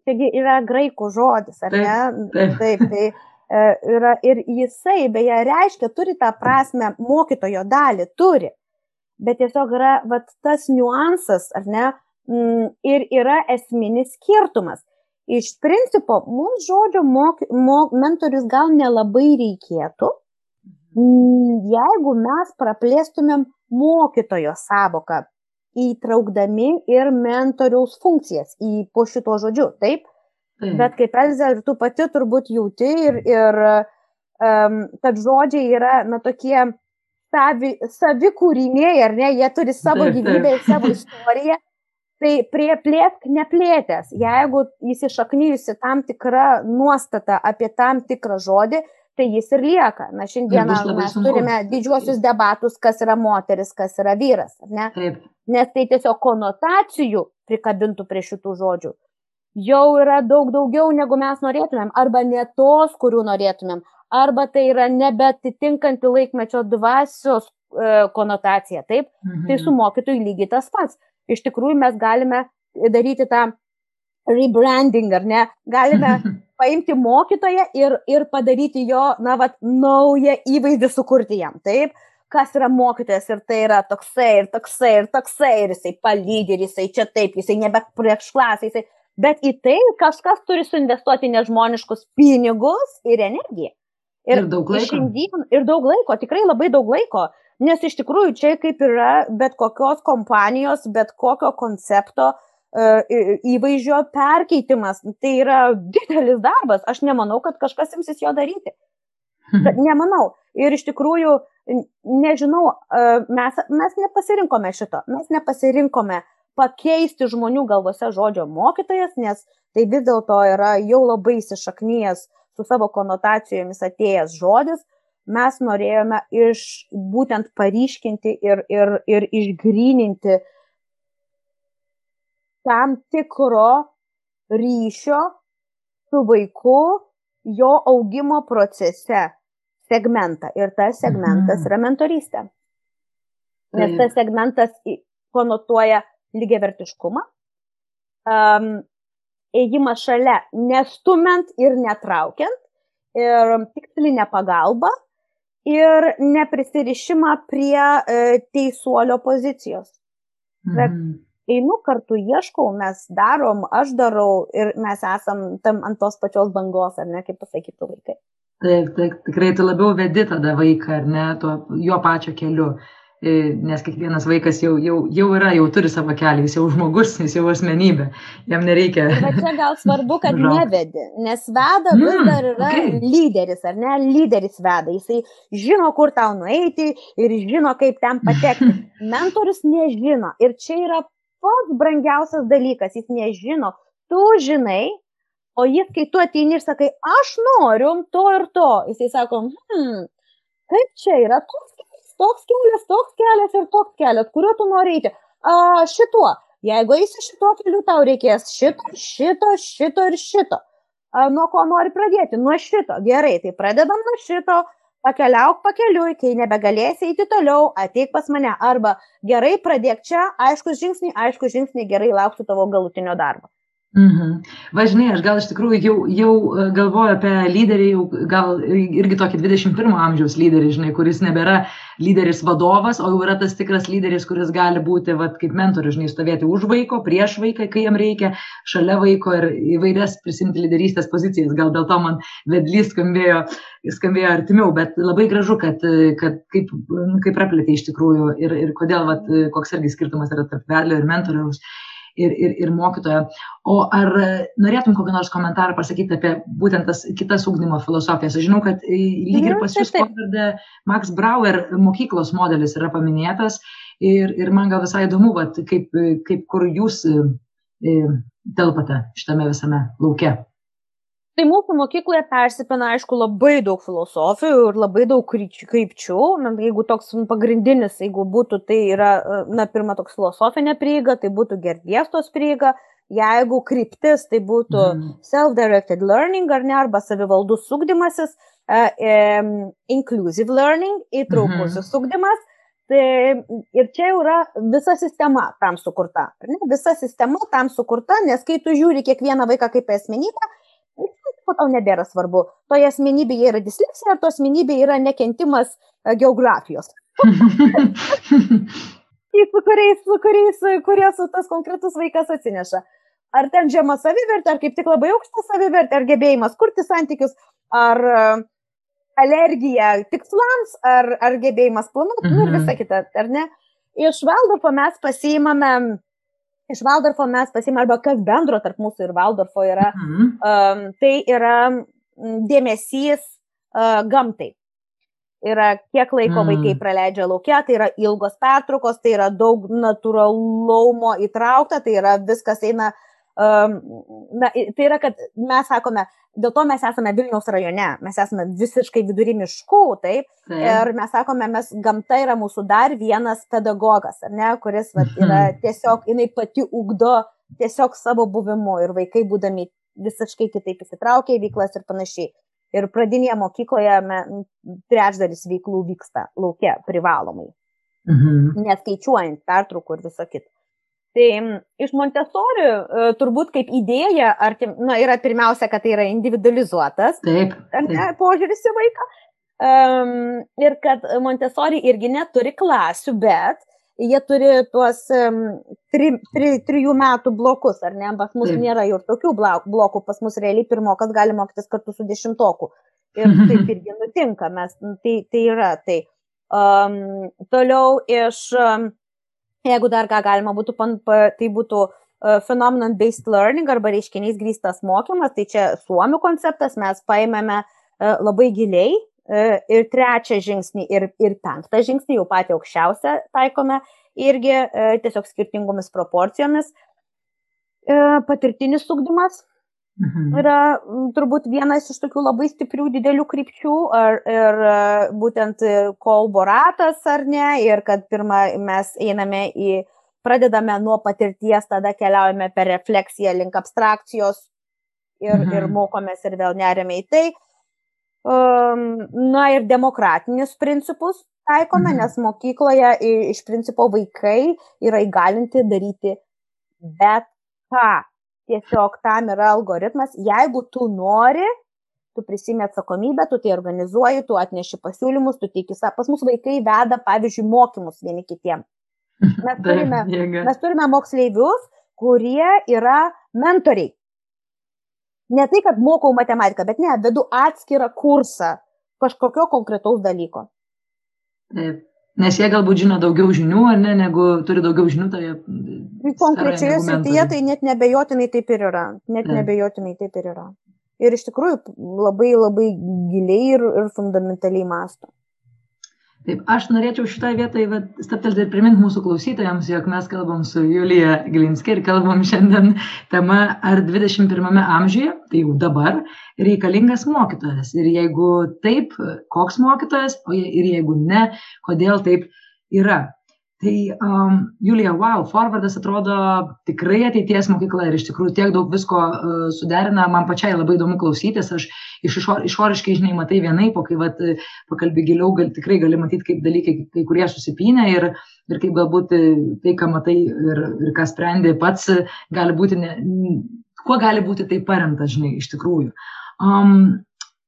taigi yra graikų žodis, ar ne? Taip, taip. taip tai e, yra ir jisai, beje, reiškia, turi tą prasme mokytojo dalį, turi. Bet tiesiog yra vat, tas niuansas, ar ne, ir yra esminis skirtumas. Iš principo, mums žodžio moky, mok, mentorius gal nelabai reikėtų, mhm. jeigu mes praplėstumėm mokytojo savoką. įtraukdami ir mentoriaus funkcijas į po šito žodžiu, taip? taip. Bet kaip Elzė, ir tu pati turbūt jauti ir, ir um, kad žodžiai yra, na, tokie savi, savikūriniai, ar ne, jie turi savo gyvybę ir savo istoriją. Tai prie plėtk neplėtęs, jeigu įsišaknyjusi tam tikra nuostata apie tam tikrą žodį, tai jis ir lieka. Na, šiandieną mes sunku. turime didžiuosius debatus, kas yra moteris, kas yra vyras, ne? Taip. Nes tai tiesiog konotacijų prikabintų prie šitų žodžių. Jau yra daug daugiau, negu mes norėtumėm, arba ne tos, kurių norėtumėm, arba tai yra nebetitinkanti laikmečio dvasios e, konotacija, taip? Mhm. Tai su mokytojui lygiai tas pats. Iš tikrųjų, mes galime daryti tą rebranding, ar ne? Galime paimti mokytoją ir, ir padaryti jo, na, vat, naują įvaizdį sukurti jam, taip? Kas yra mokytojas ir tai yra toksai ir toksai ir toksai ir jisai palydė ir jisai čia taip, jisai nebe prieš klasę, jisai. Bet į tai kažkas turi suinvestuoti nežmoniškus pinigus ir energiją. Ir, ir daug laiko. Šiandien, ir daug laiko, tikrai labai daug laiko. Nes iš tikrųjų čia kaip yra bet kokios kompanijos, bet kokio koncepto uh, įvaizdžio perkeitimas. Tai yra didelis darbas. Aš nemanau, kad kažkas imsis jo daryti. Nemanau. Ir iš tikrųjų, nežinau, e, mes, mes nepasirinkome šito. Mes nepasirinkome pakeisti žmonių galvose žodžio mokytojas, nes tai vis dėlto yra jau labai įsišaknyjęs su savo konotacijomis atėjęs žodis. Mes norėjome iš būtent paryškinti ir, ir, ir išgryninti uh, tam tikro ryšio su vaiku jo augimo procese segmentą. Ir tas segmentas mhm. yra mentorystė. Nes tas segmentas konotuoja lygiavertiškumą, um, ėjimą šalia, nestumant ir netraukiant, ir tikslinę pagalbą, ir neprisirišimą prie e, teisuolio pozicijos. Mhm einu kartu ieškau, mes darom, aš darau ir mes esam tam ant tos pačios bangos, ar ne, kaip pasakytų vaikai. Taip, taip, tikrai tu labiau vedi tada vaiką, ar ne, tuo, jo pačio keliu, e, nes kiekvienas vaikas jau, jau, jau yra, jau turi savo kelią, jis jau žmogus, jis jau asmenybė, jam nereikia. Bet čia gal svarbu, kad nevedi, nes veda vis mm, dar yra okay. lyderis, ar ne, lyderis veda, jisai žino, kur tau nueiti ir žino, kaip ten patekti. Mentorius nežino ir čia yra pats brangiausias dalykas, jis nežino, tu žinai, o jis, kai tu ateini ir sakai, aš noriu to ir to, jisai sako, hmm, kaip čia yra toks, toks kelias, toks kelias ir toks kelias, kuriuo tu nori eiti. A, šituo, jeigu eisi šituo keliu, tau reikės šito, šito, šito ir šito. A, nuo ko nori pradėti? Nuo šito. Gerai, tai pradedam nuo šito, pakeliauk pakeliui, kai nebegalėsi eiti toliau, ateik pas mane. Arba gerai, pradėk čia, aiškus žingsniai, aiškus žingsniai, gerai lauksiu tavo galutinio darbo. Mhm. Važinai, aš gal iš tikrųjų jau, jau e, galvoju apie lyderį, jau gal irgi tokį 21 amžiaus lyderį, žinai, kuris nebėra lyderis vadovas, o jau yra tas tikras lyderis, kuris gali būti, vat, kaip mentorius, žinai, stovėti už vaiko, prieš vaiką, kai jam reikia, šalia vaiko ir įvairias prisimti lyderystės pozicijas. Gal dėl to man vedlys skambėjo, skambėjo artimiau, bet labai gražu, kad, kad kaip, kaip praplėtė iš tikrųjų ir, ir kodėl, vat, koks irgi skirtumas yra tarp vedlio ir mentoriaus ir, ir, ir mokytojo. O ar norėtum kokį nors komentarą pasakyti apie būtent tas kitas ūkdymo filosofijas? Aš žinau, kad lyg ir mhm, pas jūs pavardė Max Brauer mokyklos modelis yra paminėtas ir, ir man gal visai įdomu, vat, kaip, kaip kur jūs telpate šitame visame lauke. Tai mūsų mokykloje persipina, aišku, labai daug filosofijų ir labai daug krypčių. Jeigu toks pagrindinis, jeigu būtų, tai yra, na, pirma, toks filosofinė prieiga, tai būtų gerdiestos prieiga. Jeigu kryptis, tai būtų mm. self-directed learning ar ne, arba savivaldus sugdymasis, uh, um, inclusive learning, įtraukusis mm. sugdymas. Tai ir čia jau yra visa sistema tam sukurta. Visa sistema tam sukurta, nes kai tu žiūri kiekvieną vaiką kaip asmenybę, po tau nebėra svarbu, toje asmenybėje yra disleksija ar to asmenybėje yra nekentimas e, geografijos. su kuriais, su kuriais, kurie su tas konkretus vaikas atsineša. Ar ten žema savivertė, ar kaip tik labai aukšta savivertė, ar gebėjimas kurti santykius, ar e, alergija tikslams, ar, ar gebėjimas planuoti, mhm. nu ir visa kita, ar ne? iš Valdorfo mes pasiimame, iš Valdorfo mes pasiimame, arba kas bendro tarp mūsų ir Valdorfo yra, mhm. um, tai yra dėmesys uh, gamtai. Yra kiek laiko mm. vaikai praleidžia laukia, tai yra ilgos pertraukos, tai yra daug natūralumo įtraukta, tai yra viskas eina uh, na, tai yra, kad mes sakome, dėl to mes esame Vilniaus rajone, mes esame visiškai vidury miškų, taip, taip. ir mes sakome, mes gamta yra mūsų dar vienas pedagogas, ar ne, kuris vat, yra mhm. tiesiog, jinai pati ugdo tiesiog savo buvimu ir vaikai būdami visiškai kitaip įsitraukia į veiklas ir panašiai. Ir pradinėje mokykloje trečdalis veiklų vyksta laukia privalomai, mhm. neskaičiuojant pertraukų ir viso kito. Tai iš Montesori e, turbūt kaip idėja, ar, na, yra pirmiausia, kad tai yra individualizuotas taip, taip. Ne, požiūris į vaiką. Um, ir kad Montesori irgi neturi klasių, bet jie turi tuos um, tri, tri, trijų metų blokus, ar ne? Pas mus taip. nėra ir tokių blokų, pas mus realiai pirmokas gali mokytis kartu su dešimtoku. Ir taip irgi nutinka, mes, tai, tai yra tai. Um, toliau iš um, Jeigu dar ką galima būtų, tai būtų e, phenomenon-based learning arba reiškiniais grįstas mokymas, tai čia suomių konceptas, mes paėmėme e, labai giliai e, ir trečią žingsnį ir, ir penktą žingsnį, jau patį aukščiausią taikome irgi tiesiog skirtingomis proporcijomis. Patirtinis ugdymas, Mhm. Yra turbūt vienas iš tokių labai stiprių didelių krypčių ar, ir būtent kolboratas ar ne, ir kad pirmą mes einame į, pradedame nuo patirties, tada keliaujame per refleksiją link abstrakcijos ir, mhm. ir mokomės ir vėl nerime į tai. Um, na ir demokratinius principus taikome, mhm. nes mokykloje iš principo vaikai yra įgalinti daryti bet ką tiesiog tam yra algoritmas, jeigu tu nori, tu prisimi atsakomybę, tu tai organizuoji, tu atneši pasiūlymus, tu teiki, pas mus vaikai veda, pavyzdžiui, mokymus vieni kitiem. Mes turime, mes turime moksleivius, kurie yra mentoriai. Ne tai, kad mokau matematiką, bet ne, vedu atskirą kursą kažkokio konkretaus dalyko. Taip. Nes jie galbūt žino daugiau žinių, ar ne, negu turi daugiau žinių toje. Konkrečioje srityje tai net nebejotinai taip ir yra. Net ne. nebejotinai taip ir yra. Ir iš tikrųjų labai labai giliai ir, ir fundamentaliai masto. Taip, aš norėčiau šitoje vietoje staptelti ir priminti mūsų klausytojams, jog mes kalbam su Julija Gilinskė ir kalbam šiandien tema, ar 21 amžiuje, tai jau dabar, reikalingas mokytojas. Ir jeigu taip, koks mokytojas, o ir jeigu ne, kodėl taip yra. Tai um, Julija, wow, Forwardas atrodo tikrai ateities mokykla ir iš tikrųjų tiek daug visko uh, suderina, man pačiai labai įdomu klausytis, aš iš išor, išoriškai, žinai, matai vienai, po kai vat, pakalbė giliau, gal, tikrai gali matyti, kaip dalykai kai kurie susipinę ir, ir kaip galbūt tai, ką matai ir, ir ką sprendė pats, gali būti, ne, kuo gali būti tai paremta, žinai, iš tikrųjų. Um,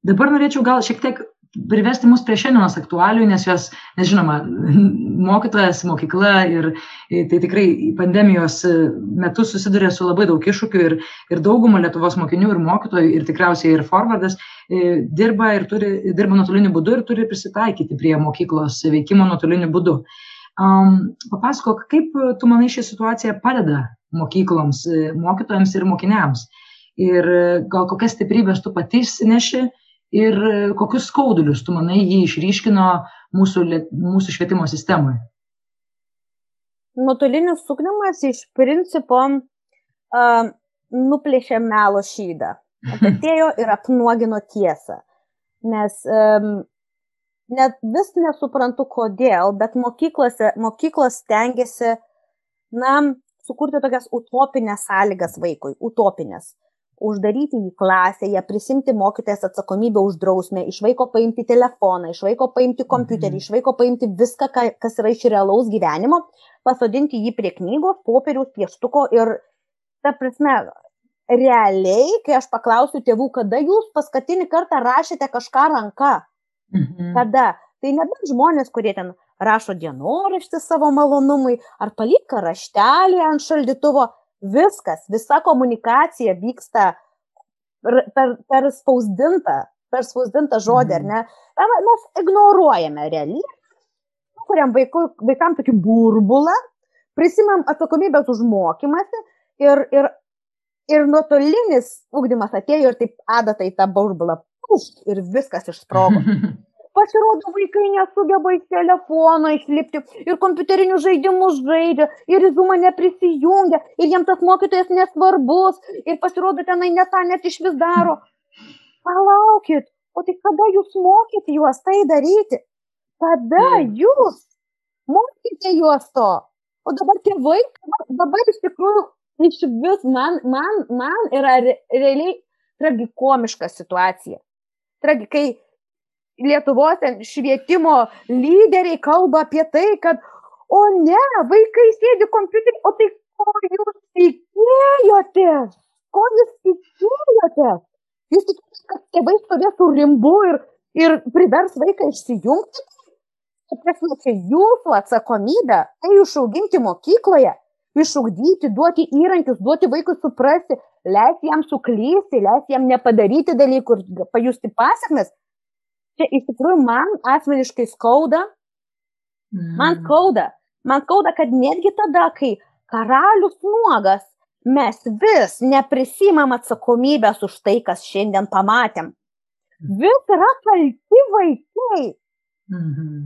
dabar norėčiau gal šiek tiek privesti mus prie šiandienos aktualių, nes jos, nes žinoma, mokytojas, mokykla ir tai tikrai pandemijos metu susiduria su labai daug iššūkių ir, ir dauguma Lietuvos mokinių ir mokytojų ir tikriausiai ir forwardas e, dirba ir turi, dirba nuotoliniu būdu ir turi prisitaikyti prie mokyklos veikimo nuotoliniu būdu. Um, papasakok, kaip tu manai ši situacija padeda mokykloms, mokytojams ir mokiniams? Ir gal kokias stiprybės tu pati įsineši ir e, kokius skaudulius, tu manai, jį išryškino mūsų, mūsų švietimo sistemoje? Nuotolinis suknimas iš principo uh, nuplėšė melo šydą. Atėjo ir apnuogino tiesą. Nes um, net vis nesuprantu kodėl, bet mokyklos stengiasi, na, sukurti tokias utopinės sąlygas vaikui, utopinės uždaryti į klasėje, prisimti mokytės atsakomybę už drausmę, iš vaiko paimti telefoną, iš vaiko paimti kompiuterį, mhm. iš vaiko paimti viską, kas yra iš realaus gyvenimo, pasodinti jį prie knygos, popieriaus, pieštuko ir, ta prasme, realiai, kai aš paklausiu tėvų, kada jūs paskutinį kartą rašėte kažką ranka, mhm. kada, tai nebent žmonės, kurie ten rašo dienoraštį savo malonumui, ar palika raštelį ant šaldytuvo, viskas, visa komunikacija vyksta per, per spausdintą, per spausdintą žodį, mhm. ar ne? Mes ignoruojame realybę, sukuriam vaikų, vaikam tokį burbulą, prisimam atsakomybės už mokymąsi ir, ir, ir nuotolinis ūkdymas atėjo ir taip adata į tą burbulą. Puf, ir viskas išsprogo. Pasirodo, vaikai nesugeba iš telefono išlipti ir kompiuterinius žaidimus žaidžia, ir į Zoomą neprisijungia, ir jiems tas mokytojas nesvarbus, ir pasirodo, tenai net tą net iš vis daro. Palaukit, o tai kada jūs mokyt juos tai daryti? Kada jūs mokyti juos to? O dabar tėvai, dabar iš tikrųjų, iš vis man, man, man yra re, realiai tragikomiška situacija. Tragi, kai Lietuvos švietimo lyderiai kalba apie tai, kad, o ne, vaikai sėdi kompiuterį, o tai ko jūs tikėjotės? Ko jūs tikėjotės? Jūs tikėjotės, kad tėvai stovės su rimbu ir, ir privers vaiką išsijungti? Prasme, čia jūsų atsakomybė, tai išauginti mokykloje, išugdyti, duoti įrankius, duoti vaikui suprasti, leisti jam suklysti, leisti jam nepadaryti dalykų ir pajusti pasiekmes, čia iš tikrųjų man asmeniškai skauda. Mm. Man skauda. Man skauda, kad netgi tada, kai karalius nuogas, mes vis neprisimam atsakomybės už tai, kas šiandien pamatėm. Vis yra kalti vaikai. Mm -hmm.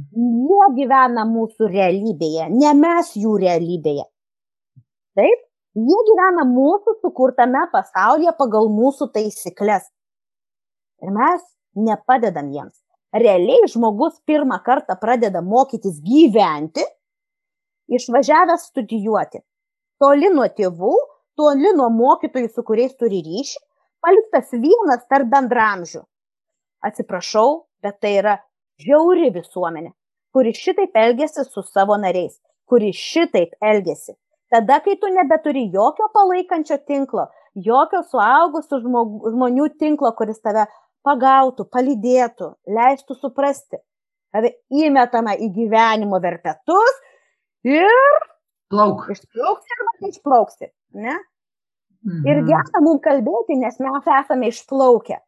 Jie gyvena mūsų realybėje, ne mes jų realybėje. Taip? Jie gyvena mūsų sukurtame pasaulyje pagal mūsų taisyklės. Ir mes nepadedam jiems realiai žmogus pirmą kartą pradeda mokytis gyventi, išvažiavęs studijuoti. Toli nuo tėvų, toli nuo mokytojų, su kuriais turi ryšį, paliktas vienas tarp bendramžių. Atsiprašau, bet tai yra žiauri visuomenė, kuri šitaip elgesi su savo nariais, kuri šitaip elgesi. Tada, kai tu nebeturi jokio palaikančio tinklo, jokio suaugusių žmonių tinklo, kuris tave pagautų, palydėtų, leistų suprasti. Tave įmetama į gyvenimo verpetus ir... Plauk. Išplauksi arba neišplauksi. Ne? Mhm. Ir gera mums kalbėti, nes mes esame išplaukę.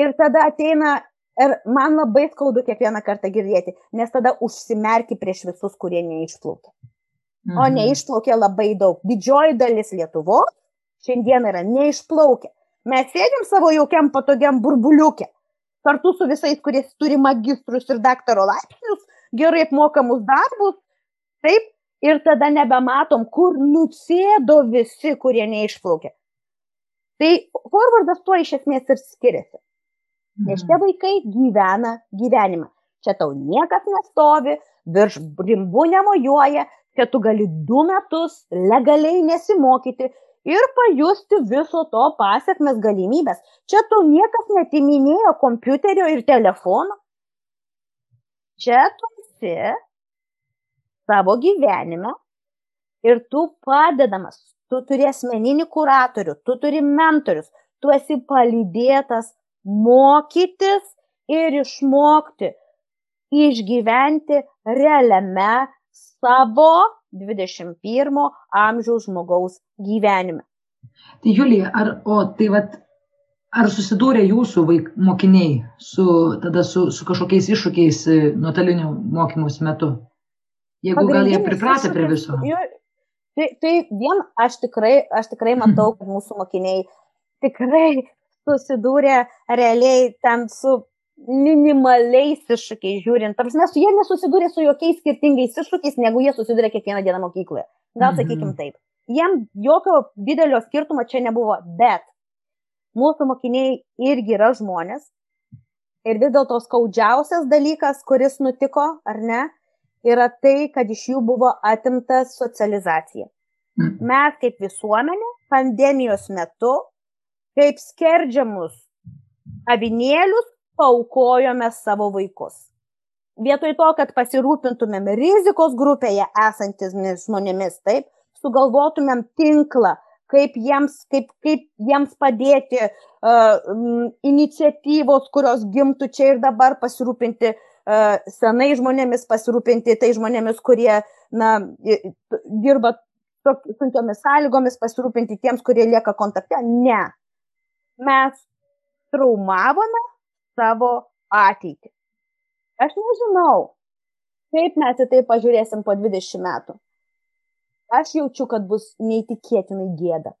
Ir tada ateina, ir man labai skaudu kiekvieną kartą girdėti, nes tada užsimerki prieš visus, kurie neišplaukė. Mhm. O neišplaukė labai daug. Didžioji dalis Lietuvo šiandien yra neišplaukę. Mes sėdim savo jaukiam patogiam burbuliukė, kartu su visais, kurie turi magistrus ir daktaro laipsnius, gerai apmokamus darbus, taip, ir tada nebematom, kur nusėdo visi, kurie neišplaukė. Tai forwardas tuo iš esmės ir skiriasi. Nes tie mhm. vaikai gyvena gyvenimą. Čia tau niekas nestovi, virš rimbu nemojuoja, čia tu gali du metus legaliai nesimokyti, ir pajusti viso to pasiekmes galimybės. Čia tau niekas netiminėjo kompiuterio ir telefono. Čia tu esi savo gyvenime ir tu padedamas, tu turi asmeninį kuratorių, tu turi mentorius, tu esi palydėtas mokytis ir išmokti, išgyventi realiame savo 21 amžiaus žmogaus gyvenime. Tai Julija, ar, o tai vat, ar susidūrė jūsų vaik, mokiniai su, tada su, su kažkokiais iššūkiais e, nuotolinių mokymus metu? Jeigu gal jie pripratę prie viso. Tai, tai vien aš tikrai, aš tikrai matau, kad mūsų mokiniai tikrai susidūrė realiai ten su minimaliais iššūkiais žiūrint. Tarsi mes jie nesusidūrė su jokiais skirtingais iššūkiais, negu jie susidūrė kiekvieną dieną mokykloje. Gal mhm. sakykim taip. Jiem jokio didelio skirtumo čia nebuvo, bet mūsų mokiniai irgi yra žmonės. Ir vis dėlto skaudžiausias dalykas, kuris nutiko, ar ne, yra tai, kad iš jų buvo atimta socializacija. Mhm. Mes kaip visuomenė pandemijos metu, kaip skerdžiamus avinėlius, paukojome savo vaikus. Vietoj to, kad pasirūpintumėm rizikos grupėje esantis žmonėmis, taip, sugalvotumėm tinklą, kaip jiems, kaip, kaip jiems padėti uh, iniciatyvos, kurios gimtų čia ir dabar pasirūpinti uh, senai žmonėmis, pasirūpinti tai žmonėmis, kurie na, dirba sunkiomis sąlygomis, pasirūpinti tiems, kurie lieka kontakte. Ne. Mes traumavome savo ateitį. Aš nežinau, Kaip mes į tai pažiūrėsim po 20 metų? Aš jaučiu, kad bus neįtikėtinai gėda.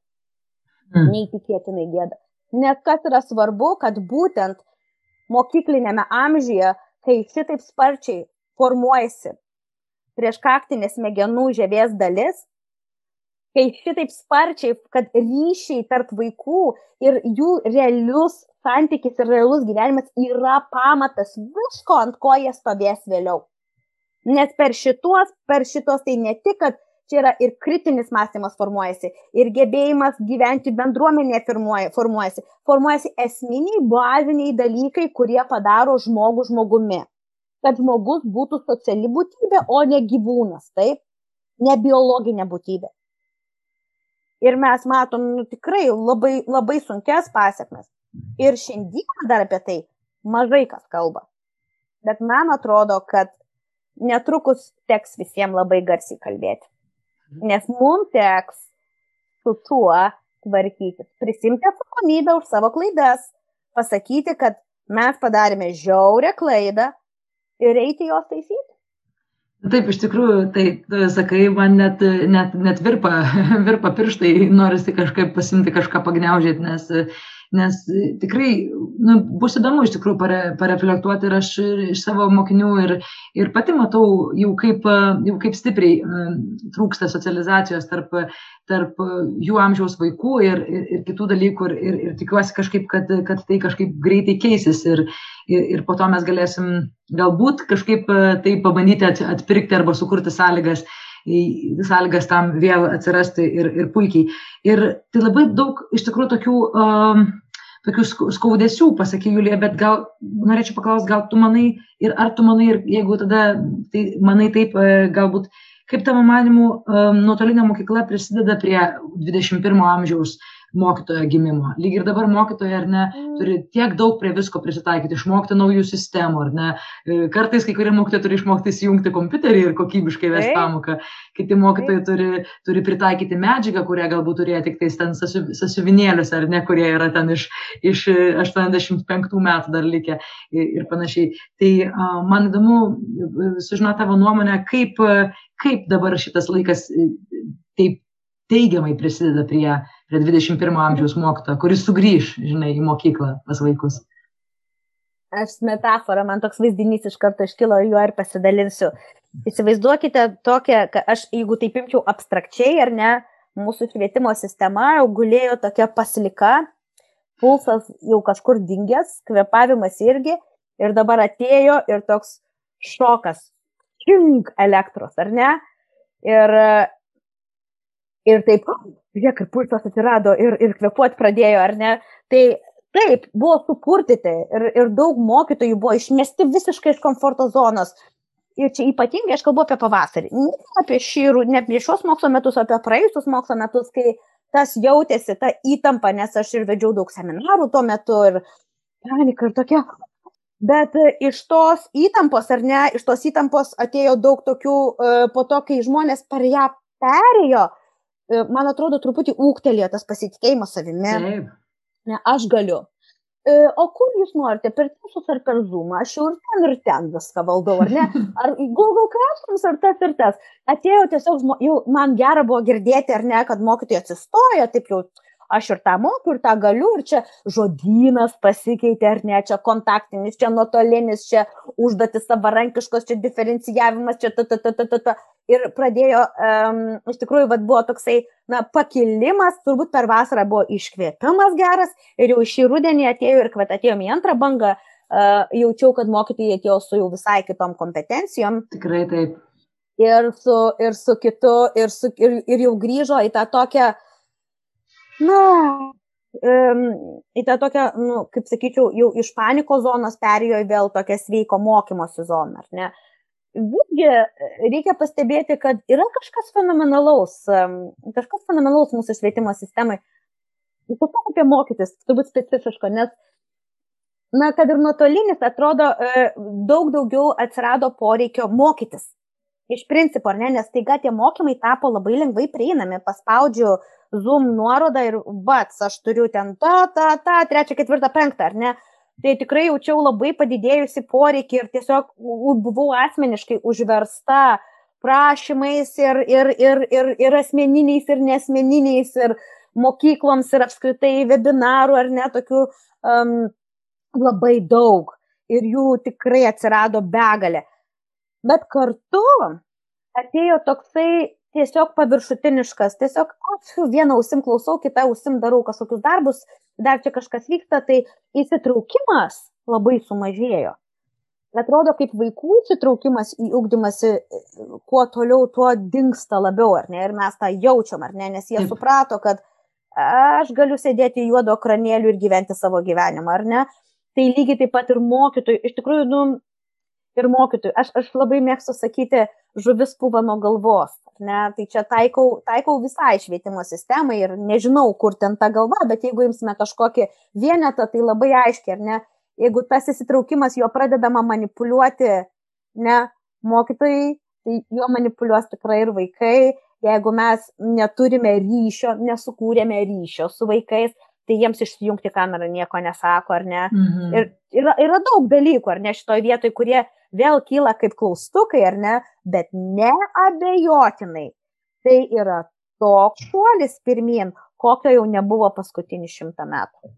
Mm. Neįtikėtinai gėda. Nes kas yra svarbu, kad būtent mokyklinėme amžiuje, kai šitaip sparčiai formuojasi prieš kaktinės smegenų žievės dalis, kai šitaip sparčiai, kad ryšiai tarp vaikų ir jų realius santykis ir realus gyvenimas yra pamatas visko, ant ko jie stovės vėliau. Nes per šitos, per šitos tai ne tik, kad čia yra ir kritinis mąstymas formuojasi, ir gebėjimas gyventi bendruomenėje formuojasi. Formuojasi esminiai, baziniai dalykai, kurie padaro žmogų žmogumi. Kad žmogus būtų sociali būtybė, o ne gyvūnas, taip? Ne biologinė būtybė ir mes matom nu, tikrai labai, labai sunkias pasiekmes. Ir šiandien dar apie tai mažai kas kalba. Bet man atrodo, kad netrukus teks visiems labai garsiai kalbėti. Nes mums teks su tuo tvarkytis, prisimti atsakomybę už savo klaidas, pasakyti, kad mes padarėme žiaurę klaidą ir eiti jos taisyti. Taip, iš tikrųjų, tai sakai, man net, net, net virpa, virpa pirštai, norisi kažkaip pasimti kažką pagniaužyti, nes nes tikrai nu, bus įdomu iš tikrųjų pare, pareflektuoti ir aš iš savo mokinių ir, ir pati matau jau kaip, jau kaip stipriai trūksta socializacijos tarp, tarp jų amžiaus vaikų ir, ir, ir kitų dalykų ir, ir, ir tikiuosi kažkaip, kad, kad tai kažkaip greitai keisis ir, ir, ir po to mes galėsim galbūt kažkaip tai pabandyti atpirkti arba sukurti sąlygas sąlygas tam vėl atsirasti ir, ir puikiai. Ir tai labai daug iš tikrųjų tokių um, tokių skaudesių, pasakė Julija, bet gal norėčiau paklausti, gal tu manai ir ar tu manai, ir jeigu tada tai manai taip, e, galbūt kaip tavo manimu e, nuotolinė mokykla prisideda prie 21 amžiaus mokytojo gimimo. Lyg ir dabar mokytojai, ar ne, mm. turi tiek daug prie visko prisitaikyti, išmokti naujų sistemų, ar ne. E, kartais kai kurie mokytojai turi išmokti įjungti kompiuterį ir kokybiškai vesti pamoką. Kiti mokytojai turi, turi pritaikyti medžiagą, kurią galbūt turėjo tik tais ten sasiuvinėlius, ar ne, kurie yra ten iš, iš 85 metų dar likę ir panašiai. Tai man įdomu e, sužinoti tavo nuomonę, kaip, kaip dabar šitas laikas e, taip teigiamai prisideda prie, prie 21 amžiaus mokytojo, kuris sugrįž, žinai, į mokyklą pas vaikus. Aš metaforą, man toks vaizdinys iš karto iškilo, juo ir pasidalinsiu. Įsivaizduokite tokią, aš, jeigu taip imčiau abstrakčiai ar ne, mūsų švietimo sistema gulėjo tokia paslika, pulsas jau kažkur dingęs, kvepavimas irgi, ir dabar atėjo ir toks šokas, čink elektros, ar ne? Ir ir taip, žiūrėk, ir pulsas atsirado, ir, ir kvepuot pradėjo, ar ne? Tai taip, buvo supurtyti ir, ir daug mokytojų buvo išmesti visiškai iš komforto zonos. Ir čia ypatingai aš kalbu apie pavasarį. Ne apie šį, ne apie šios mokslo metus, apie praėjusius mokslo metus, kai tas jautėsi, ta įtampa, nes aš ir vedžiau daug seminarų tuo metu ir panika ir tokia. Bet iš tos įtampos, ar ne, iš tos įtampos atėjo daug tokių, e, po to, kai žmonės per ją perėjo, E, man atrodo, truputį ūktelėjo tas pasitikėjimas savimi. Taip. Ne, aš galiu. E, o kur jūs norite, per Teams ar per Zoom? Aš jau ir ten ir ten viską valdau, ar ne? Ar Google Classrooms ar tas ir tas. Atėjo tiesiog, jau man gera buvo girdėti, ar ne, kad mokytojai atsistoja, taip jau aš ir tą moku, ir tą galiu, ir čia žodynas pasikeitė, ar ne, čia kontaktinis, čia nuotolinis, čia užduotis savarankiškos, čia diferencijavimas, čia ta, ta, ta, ta, ta, ta. Ir pradėjo, um, iš tikrųjų, vad buvo toksai, na, pakilimas, turbūt per vasarą buvo iškvėpimas geras, ir jau šį rudenį atėjo ir kad atėjome į antrą bangą, uh, jaučiau, kad mokytojai atėjo su jau visai kitom kompetencijom. Tikrai taip. Ir su, ir su kitu, ir, su, ir, ir jau grįžo į tą tokią, na, um, į tą tokią, nu, kaip sakyčiau, jau iš panikos zonos perėjo į vėl tokią sveiko mokymosi zoną, ar ne? Visgi reikia pastebėti, kad yra kažkas fenomenalaus, kažkas fenomenalaus mūsų švietimo sistemai. Tiesiog apie mokytis, turbūt specifiško, nes, na, kad ir nuotolinis, atrodo, e, daug daugiau atsirado poreikio mokytis. Iš principo, ar ne, nes taiga tie mokymai tapo labai lengvai prieinami. Paspaudžiu Zoom nuorodą ir bats, aš turiu ten tą, tą, tą, trečią, ketvirtą, penktą, ar ne? tai tikrai jaučiau labai padidėjusi poreikį ir tiesiog buvau asmeniškai užversta prašymais ir, ir, ir, ir, ir asmeniniais, ir nesmeniniais, ir mokykloms, ir apskritai webinarų, ar ne, tokių um, labai daug. Ir jų tikrai atsirado begalė. Bet kartu atėjo toksai tiesiog paviršutiniškas, tiesiog aš vieną ausim klausau, kitą ausim darau kažkokius darbus, dar čia kažkas vyksta, tai įsitraukimas labai sumažėjo. Atrodo, kaip vaikų įsitraukimas į ugdymasi, kuo toliau, tuo dinksta labiau, ar ne? Ir mes tą jaučiam, ar ne? Nes jie Taip. suprato, kad aš galiu sėdėti juodo kranėlių ir gyventi savo gyvenimą, ar ne? Tai lygiai taip pat ir mokytojai, iš tikrųjų, nu, ir mokytojai. Aš, aš labai mėgstu sakyti, žuvis pūva nuo galvos. Ne? Tai čia taikau, taikau visai švietimo sistemai ir nežinau, kur ten ta galva, bet jeigu imsime kažkokį vienetą, tai labai aiškiai, ar ne? Jeigu tas įsitraukimas jo pradedama manipuliuoti, ne, mokytojai, tai juo manipuliuos tikrai ir vaikai. Jeigu mes neturime ryšio, nesukūrėme ryšio su vaikais, tai jiems išsijungti kamerą nieko nesako, ar ne? Mhm. Ir yra, yra daug dalykų, ar ne, šitoje vietoje, kurie vėl kyla kaip klaustukai, ar ne, bet neabejotinai. Tai yra toks šuolis pirmin, kokio jau nebuvo paskutinį šimtą metų.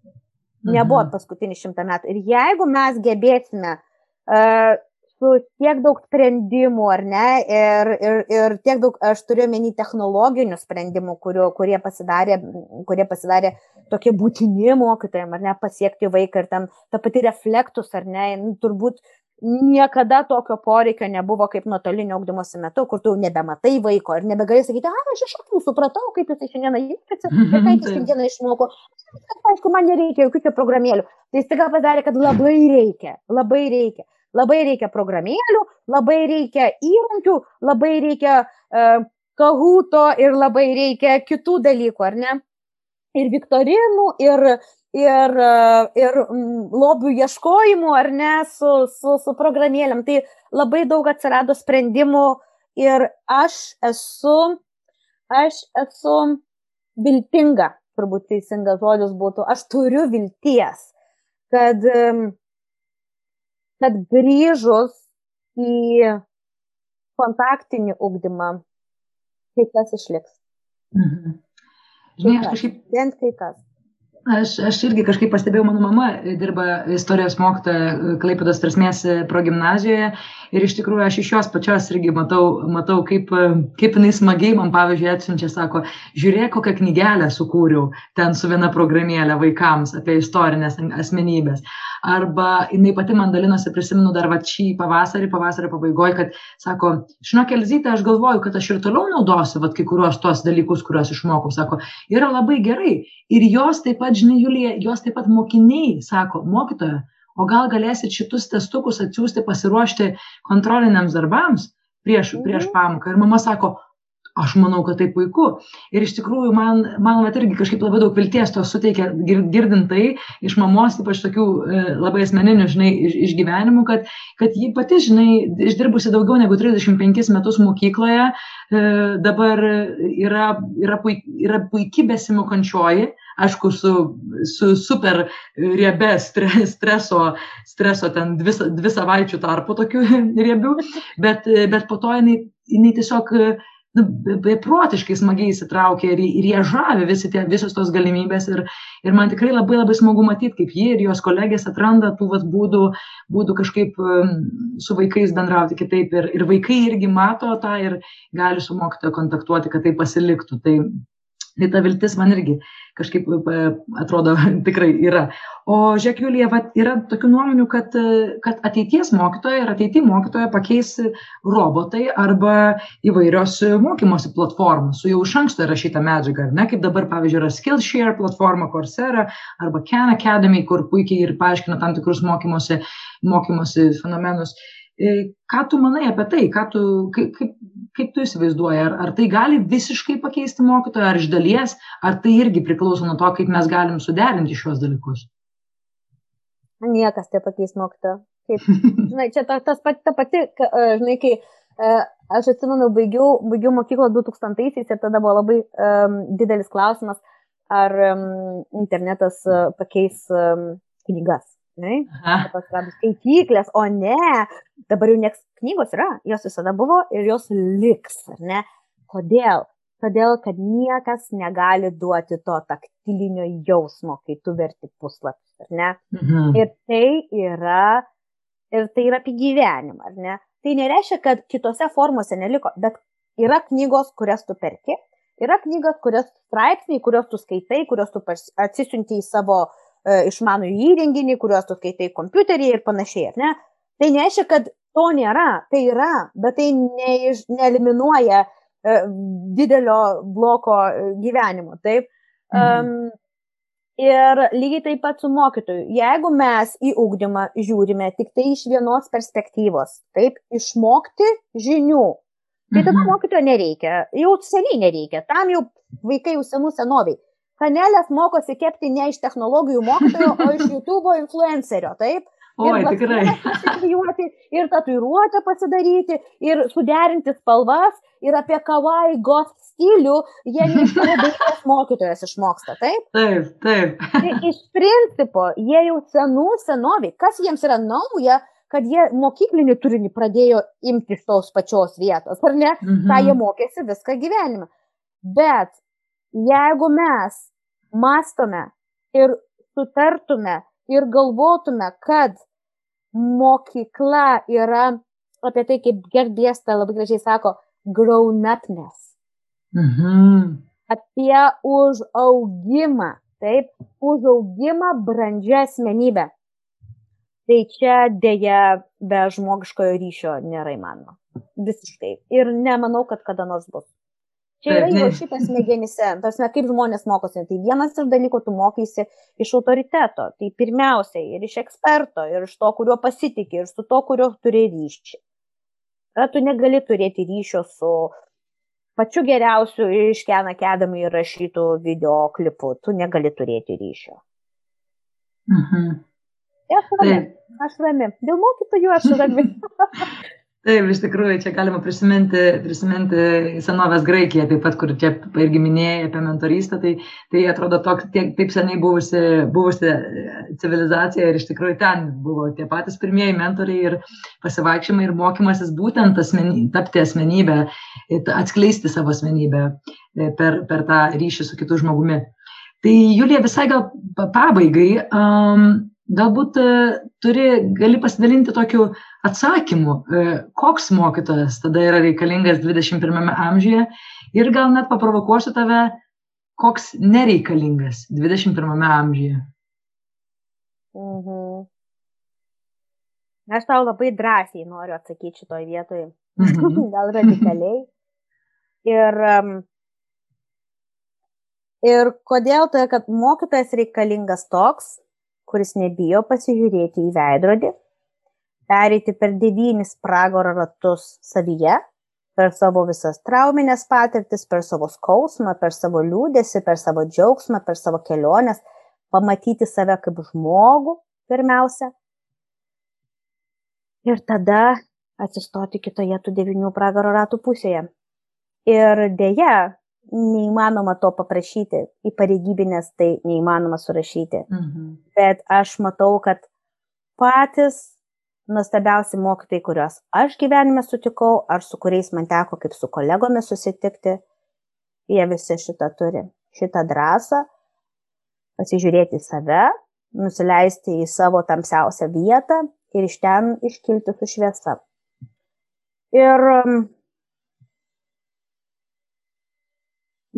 Nebuvo mhm. paskutinį šimtą metų. Ir jeigu mes gebėsime uh, su tiek daug sprendimų, ar ne, ir, ir, ir tiek daug, aš turiu menį technologinių sprendimų, kurio, kurie, pasidarė, kurie pasidarė tokie būtini mokytojams, ar ne, pasiekti vaiką ir ten ta pati reflektus, ar ne, nu, turbūt niekada tokio poreikio nebuvo kaip nuotolinio ugdymosi metu, kur tu nebematai vaiko ir nebegali sakyti, a, aš iš akių supratau, kaip jis šiandieną jaučiasi ir kaip jis šiandieną išmoko. Aišku, man nereikia jokių čia programėlių. Tai staiga padarė, kad labai reikia, labai reikia. Labai reikia programėlių, labai reikia įrankių, labai reikia uh, kahuto ir labai reikia kitų dalykų, ar ne? Ir viktorinų, ir, ir, ir lobių ieškojimų, ar ne, su, su, su programėlėm. Tai labai daug atsirado sprendimų ir aš esu, aš esu viltinga, turbūt teisingas žodis būtų, aš turiu vilties, kad kad grįžus į kontaktinį ugdymą, kai kas išliks. Mhm. Žinai, aš kažkaip. Bent kai kas. Aš, aš irgi kažkaip pastebėjau, mano mama dirba istorijos mokytoja Klaipėdos trasmės progymnazijoje ir iš tikrųjų aš iš jos pačios irgi matau, matau kaip, kaip jinai smagiai man, pavyzdžiui, atsiunčia, sako, žiūrėk, kokią knygelę sukūriau ten su viena programėlė vaikams apie istorinės asmenybės arba jinai pati man dalinosi, prisimenu dar va šį pavasarį, pavasario pabaigoje, kad sako, žinok, Elzytė, aš galvoju, kad aš ir toliau naudosiu va kai kuriuos tuos dalykus, kuriuos išmokau, sako, yra labai gerai. Ir jos taip pat, žinai, Julija, jos taip pat mokiniai, sako, mokytoja, o gal galėsit šitus testukus atsiųsti pasiruošti kontroliniams darbams prieš, prieš mhm. pamoką. Ir mama sako, aš manau kad tai puiku. Ir iš tikrųjų man man vat irgi kažkaip labai daug vilties to suteikia gir girdint tai iš mamos ypač tokių e, labai asmeninių žinai iš išgyvenimų kad kad ji pati žinai išdirbusi daugiau negu trisdešim penkis metus mokykloje e, dabar yra yra pui yra puiki besimokančioji aišku su su super riebia stre streso streso ten dvi dvi savaičių tarpu tokių riebių bet bet po to jinai jinai tiesiog nu, beprotiškai smagiai įsitraukia ir, ir jie žavi visi tie, visos tos galimybės ir, ir man tikrai labai labai smagu matyti, kaip jie ir jos kolegės atranda tų vat, būdų, būdų kažkaip um, su vaikais bendrauti kitaip ir, ir vaikai irgi mato tą ir gali su mokytoju kontaktuoti, kad tai pasiliktų. Tai, tai ta viltis man irgi kažkaip e, atrodo tikrai yra. O žiūrėk, Julija, vat, yra tokių nuomonių, kad, e, kad ateities mokytoja ir ateitie mokytoja pakeis robotai arba įvairios mokymosi platformos su jau iš anksto įrašyta medžiaga, ne kaip dabar, pavyzdžiui, yra Skillshare platforma, Coursera arba Khan Academy, kur puikiai ir paaiškina tam tikrus mokymosi, mokymosi fenomenus. E, ką tu manai apie tai, tu, kaip, kaip, kaip tu įsivaizduoji, ar, ar tai gali visiškai pakeisti mokytoją, ar iš dalies, ar tai irgi priklauso nuo to, kaip mes galim suderinti šios dalykus? Niekas tai pakeis mokytoją. Kaip, žinai, čia ta, tas pati, ta pati, e, žinai, kai e, aš atsimenu, baigiau, baigiau mokyklą 2000-aisiais ir tada buvo labai um, didelis klausimas, ar um, internetas uh, pakeis um, knygas Tos skaityklės, o ne, dabar jau nieks knygos yra, jos visada buvo ir jos liks, ar ne? Kodėl? Todėl, kad niekas negali duoti to taktilinio jausmo, kai tu verti puslapį, ar ne? Mhm. Ir tai yra, ir tai yra apie gyvenimą, ar ne? Tai nereiškia, kad kitose formose neliko, bet yra knygos, kurias tu perki, yra knygas, kurias straipsniai, kuriuos tu skaitai, kuriuos tu atsisiunti į savo e, išmanų įrenginį, kuriuos tu skaitai kompiuterį ir panašiai, ne? Tai nereiškia, kad to nėra, tai yra, bet tai neiš, neeliminuoja e, didelio bloko e, gyvenimo, taip? Mhm. Um, Ir lygiai taip pat su mokytoju. Jeigu mes į ūkdymą žiūrime tik tai iš vienos perspektyvos, taip, išmokti žinių, Tai tada mhm. mokytojo nereikia, jau seniai nereikia, tam jau vaikai jau senų senoviai. Kanelės mokosi kepti ne iš technologijų mokytojo, o iš YouTube influencerio, taip? Oi, ir tikrai. Ir tatuiruotę pasidaryti, ir suderinti spalvas, ir apie kawaii goth stilių, jie ne iš tavo dailės mokytojas išmoksta, taip? Taip, taip. Tai iš principo, jie jau senų senoviai, kas jiems yra nauja, kad jie mokyklinį turinį pradėjo imti iš tos pačios vietos, ar ne? Mhm. Ką jie mokėsi viską gyvenimą. Bet jeigu mes mastome ir sutartume ir galvotume, kad mokykla yra apie tai, kaip Gerdėsta labai gražiai sako, grown upness. Mhm. Apie užaugimą, taip, užaugimą brandžią asmenybę. Tai čia dėja be žmogiškojo ryšio nėra įmanoma. Visiškai. Ir nemanau, kad kada nors bus. Čia yra šitas smegenyse. Tarsi, kaip žmonės mokosi. Tai vienas iš dalykų tu mokysi iš autoriteto. Tai pirmiausiai ir iš eksperto, ir iš to, kuriuo pasitikė, ir su to, kurio turi ryšį. Ar tu negali turėti ryšio su pačiu geriausiu iš Kena Kedamai įrašytų videoklipu. Tu negali turėti ryšio. Mhm. Aš rami. Aš rami. Dėl mokytojų aš rami. Taip, iš tikrųjų, čia galima prisiminti, prisiminti senovės Graikiją, taip pat, kur čia irgi minėjai apie mentorystę, tai, tai atrodo tok, tiek, taip seniai buvusi, buvusi civilizacija ir iš tikrųjų ten buvo tie patys pirmieji mentoriai ir pasivaikščiojimai ir mokymasis būtent asmeny, tapti asmenybę, atskleisti savo asmenybę e, per, per tą ryšį su kitu žmogumi. Tai Julija visai gal pabaigai. Um, galbūt e, turi, gali pasidalinti tokiu atsakymu, e, koks mokytojas tada yra reikalingas 21 amžiuje ir gal net paprovokuosiu tave, koks nereikalingas 21 amžiuje. Mhm. Aš tau labai drąsiai noriu atsakyti šitoje vietoje, mhm. gal radikaliai. Ir, ir kodėl tai, kad mokytojas reikalingas toks, kuris nebijo pasižiūrėti į veidrodį, pereiti per devynis pragaro ratus savyje, per savo visas trauminės patirtis, per savo skausmą, per savo liūdėsi, per savo džiaugsmą, per savo keliones, pamatyti save kaip žmogų pirmiausia. Ir tada atsistoti kitoje tų devinių pragaro ratų pusėje. Ir dėja, neįmanoma to paprašyti, į pareigybinės tai neįmanoma surašyti. Mhm. Bet aš matau, kad patys nuostabiausi mokytojai, kuriuos aš gyvenime sutikau, ar su kuriais man teko kaip su kolegomis susitikti, jie visi šitą turi. Šitą drąsą pasižiūrėti į save, nusileisti į savo tamsiausią vietą ir iš ten iškilti su šviesa. Ir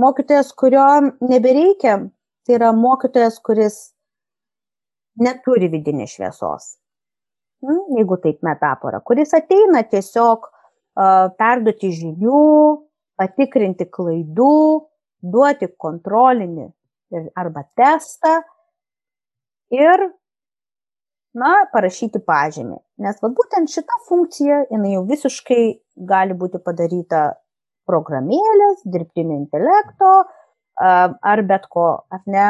mokytojas, kurio nebereikia, tai yra mokytojas, kuris neturi vidinės šviesos. Hmm, jeigu taip metafora, kuris ateina tiesiog uh, perduoti žinių, patikrinti klaidų, duoti kontrolinį arba testą ir, na, parašyti pažymį. Nes va, būtent šita funkcija, jinai jau visiškai gali būti padaryta programėlės, dirbtinio intelekto ar bet ko, ar ne.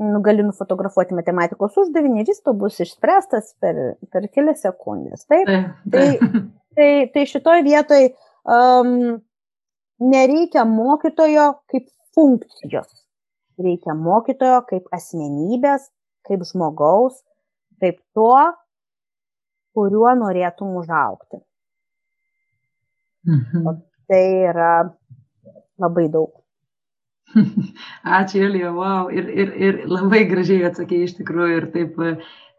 Nu, gali nufotografuoti matematikos uždavinį ir jis to bus išspręstas per, per kelias sekundės. Taip? Tai, tai, tai šitoj vietoj um, nereikia mokytojo kaip funkcijos. Reikia mokytojo kaip asmenybės, kaip žmogaus, kaip tuo, kuriuo norėtum užaukti. Mhm. O tai yra labai daug. Ačiū, Julija, wow. Ir, ir, ir labai gražiai atsakė iš tikrųjų ir taip,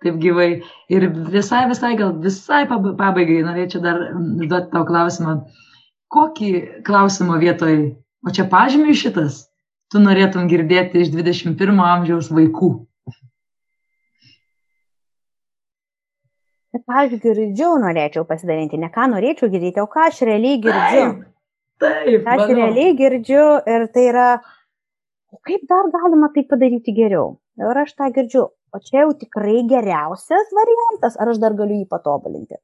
taip gyvai. Ir visai, visai, gal visai pabaigai norėčiau dar užduoti tau klausimą. Kokį klausimą vietoj, o čia pažymiai šitas, tu norėtum girdėti iš 21 amžiaus vaikų? Bet aš girdžiu, norėčiau pasidalinti, ne ką norėčiau girdėti, o ką aš realiai girdžiu. Taip, taip. Aš manau. realiai girdžiu ir tai yra, kaip dar galima tai padaryti geriau. Ir aš tą girdžiu, o čia jau tikrai geriausias variantas, ar aš dar galiu jį patobulinti.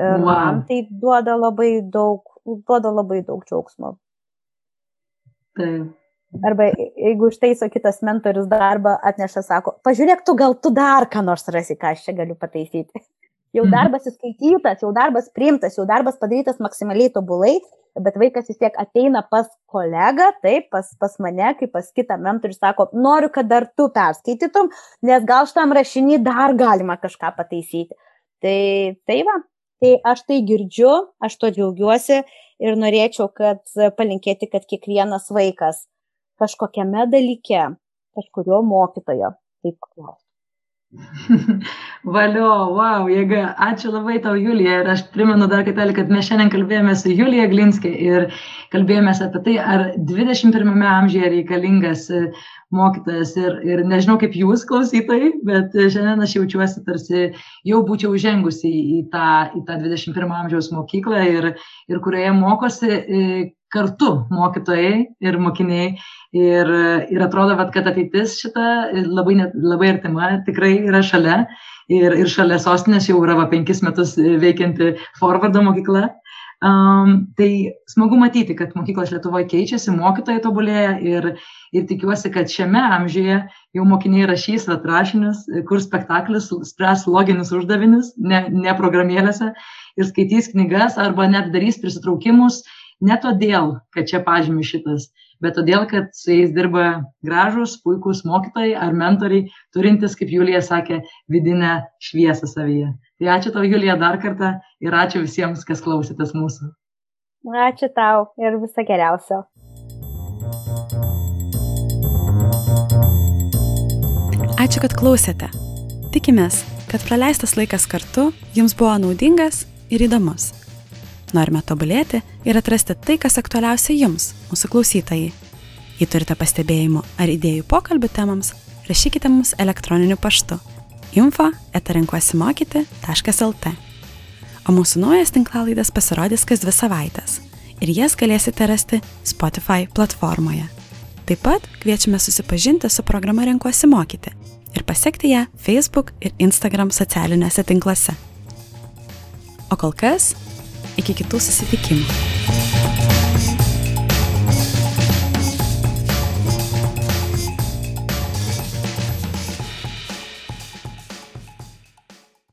Ir wow. man tai duoda labai daug, duoda labai daug džiaugsmo. Taip. Arba jeigu ištaiso kitas mentorius darbą, atneša, sako, pažiūrėk, tu gal tu dar ką nors rasi, ką aš čia galiu pataisyti. Jau mhm. darbas įskaitytas, jau darbas priimtas, jau darbas padarytas maksimaliai tobulai, bet vaikas vis tiek ateina pas kolegą, taip, pas, pas mane, kaip pas kitą mentorių, sako, noriu, kad dar tu perskaitytum, nes gal šitam rašinį dar galima kažką pataisyti. Tai, tai va, tai aš tai girdžiu, aš to džiaugiuosi ir norėčiau, kad palinkėti, kad kiekvienas vaikas kažkokiame dalyke, kažkurio mokytojo taip klaustų. Valio, wow, jėga. Ačiū labai tau, Julija. Ir aš primenu dar kartelį, kad mes šiandien kalbėjome su Julija Glinskė ir kalbėjome apie tai, ar 21 amžiuje reikalingas e, mokytojas. Ir, ir nežinau, kaip jūs klausytojai, bet šiandien aš jaučiuosi tarsi jau būčiau žengusi į tą, į tą 21 amžiaus mokyklą ir, ir kurioje mokosi e, kartu mokytojai ir mokiniai. Ir ir atrodo vat kad ateitis šita labai net labai artima tikrai yra šalia. Ir ir šalia sostinės jau yra va penkis metus veikianti forvardo mokykla. Um, tai smagu matyti kad mokyklos lietuvoj keičiasi mokytojai tobulėja ir ir tikiuosi kad šiame amžiuje jau mokiniai rašys vat rašinius kurs spektaklius spręs loginius uždavinius ne ne programėlėse ir skaitys knygas arba net darys prisitraukimus ne todėl kad čia pažymis šitas bet todėl, kad su jais dirba gražus, puikūs mokytojai ar mentoriai, turintys, kaip Julija sakė, vidinę šviesą savyje. Tai ačiū tau, Julija, dar kartą ir ačiū visiems, kas klausytės mūsų. Ačiū tau ir viso geriausio. Ačiū, kad klausėte. Tikimės, kad praleistas laikas kartu jums buvo naudingas ir įdomus. Norime tobulėti ir atrasti tai, kas aktualiausia jums, mūsų klausytojai. Jei turite pastebėjimų ar idėjų pokalbių temams, rašykite mums elektroniniu paštu info etarenkuosimokyti.lt. O mūsų naujas tinklalaidas pasirodys kas dvi savaitės ir jas galėsite rasti Spotify platformoje. Taip pat kviečiame susipažinti su programa Renkuosi mokyti ir pasiekti ją Facebook ir Instagram socialiniuose tinkluose. O kol kas Iki kitų susitikimų.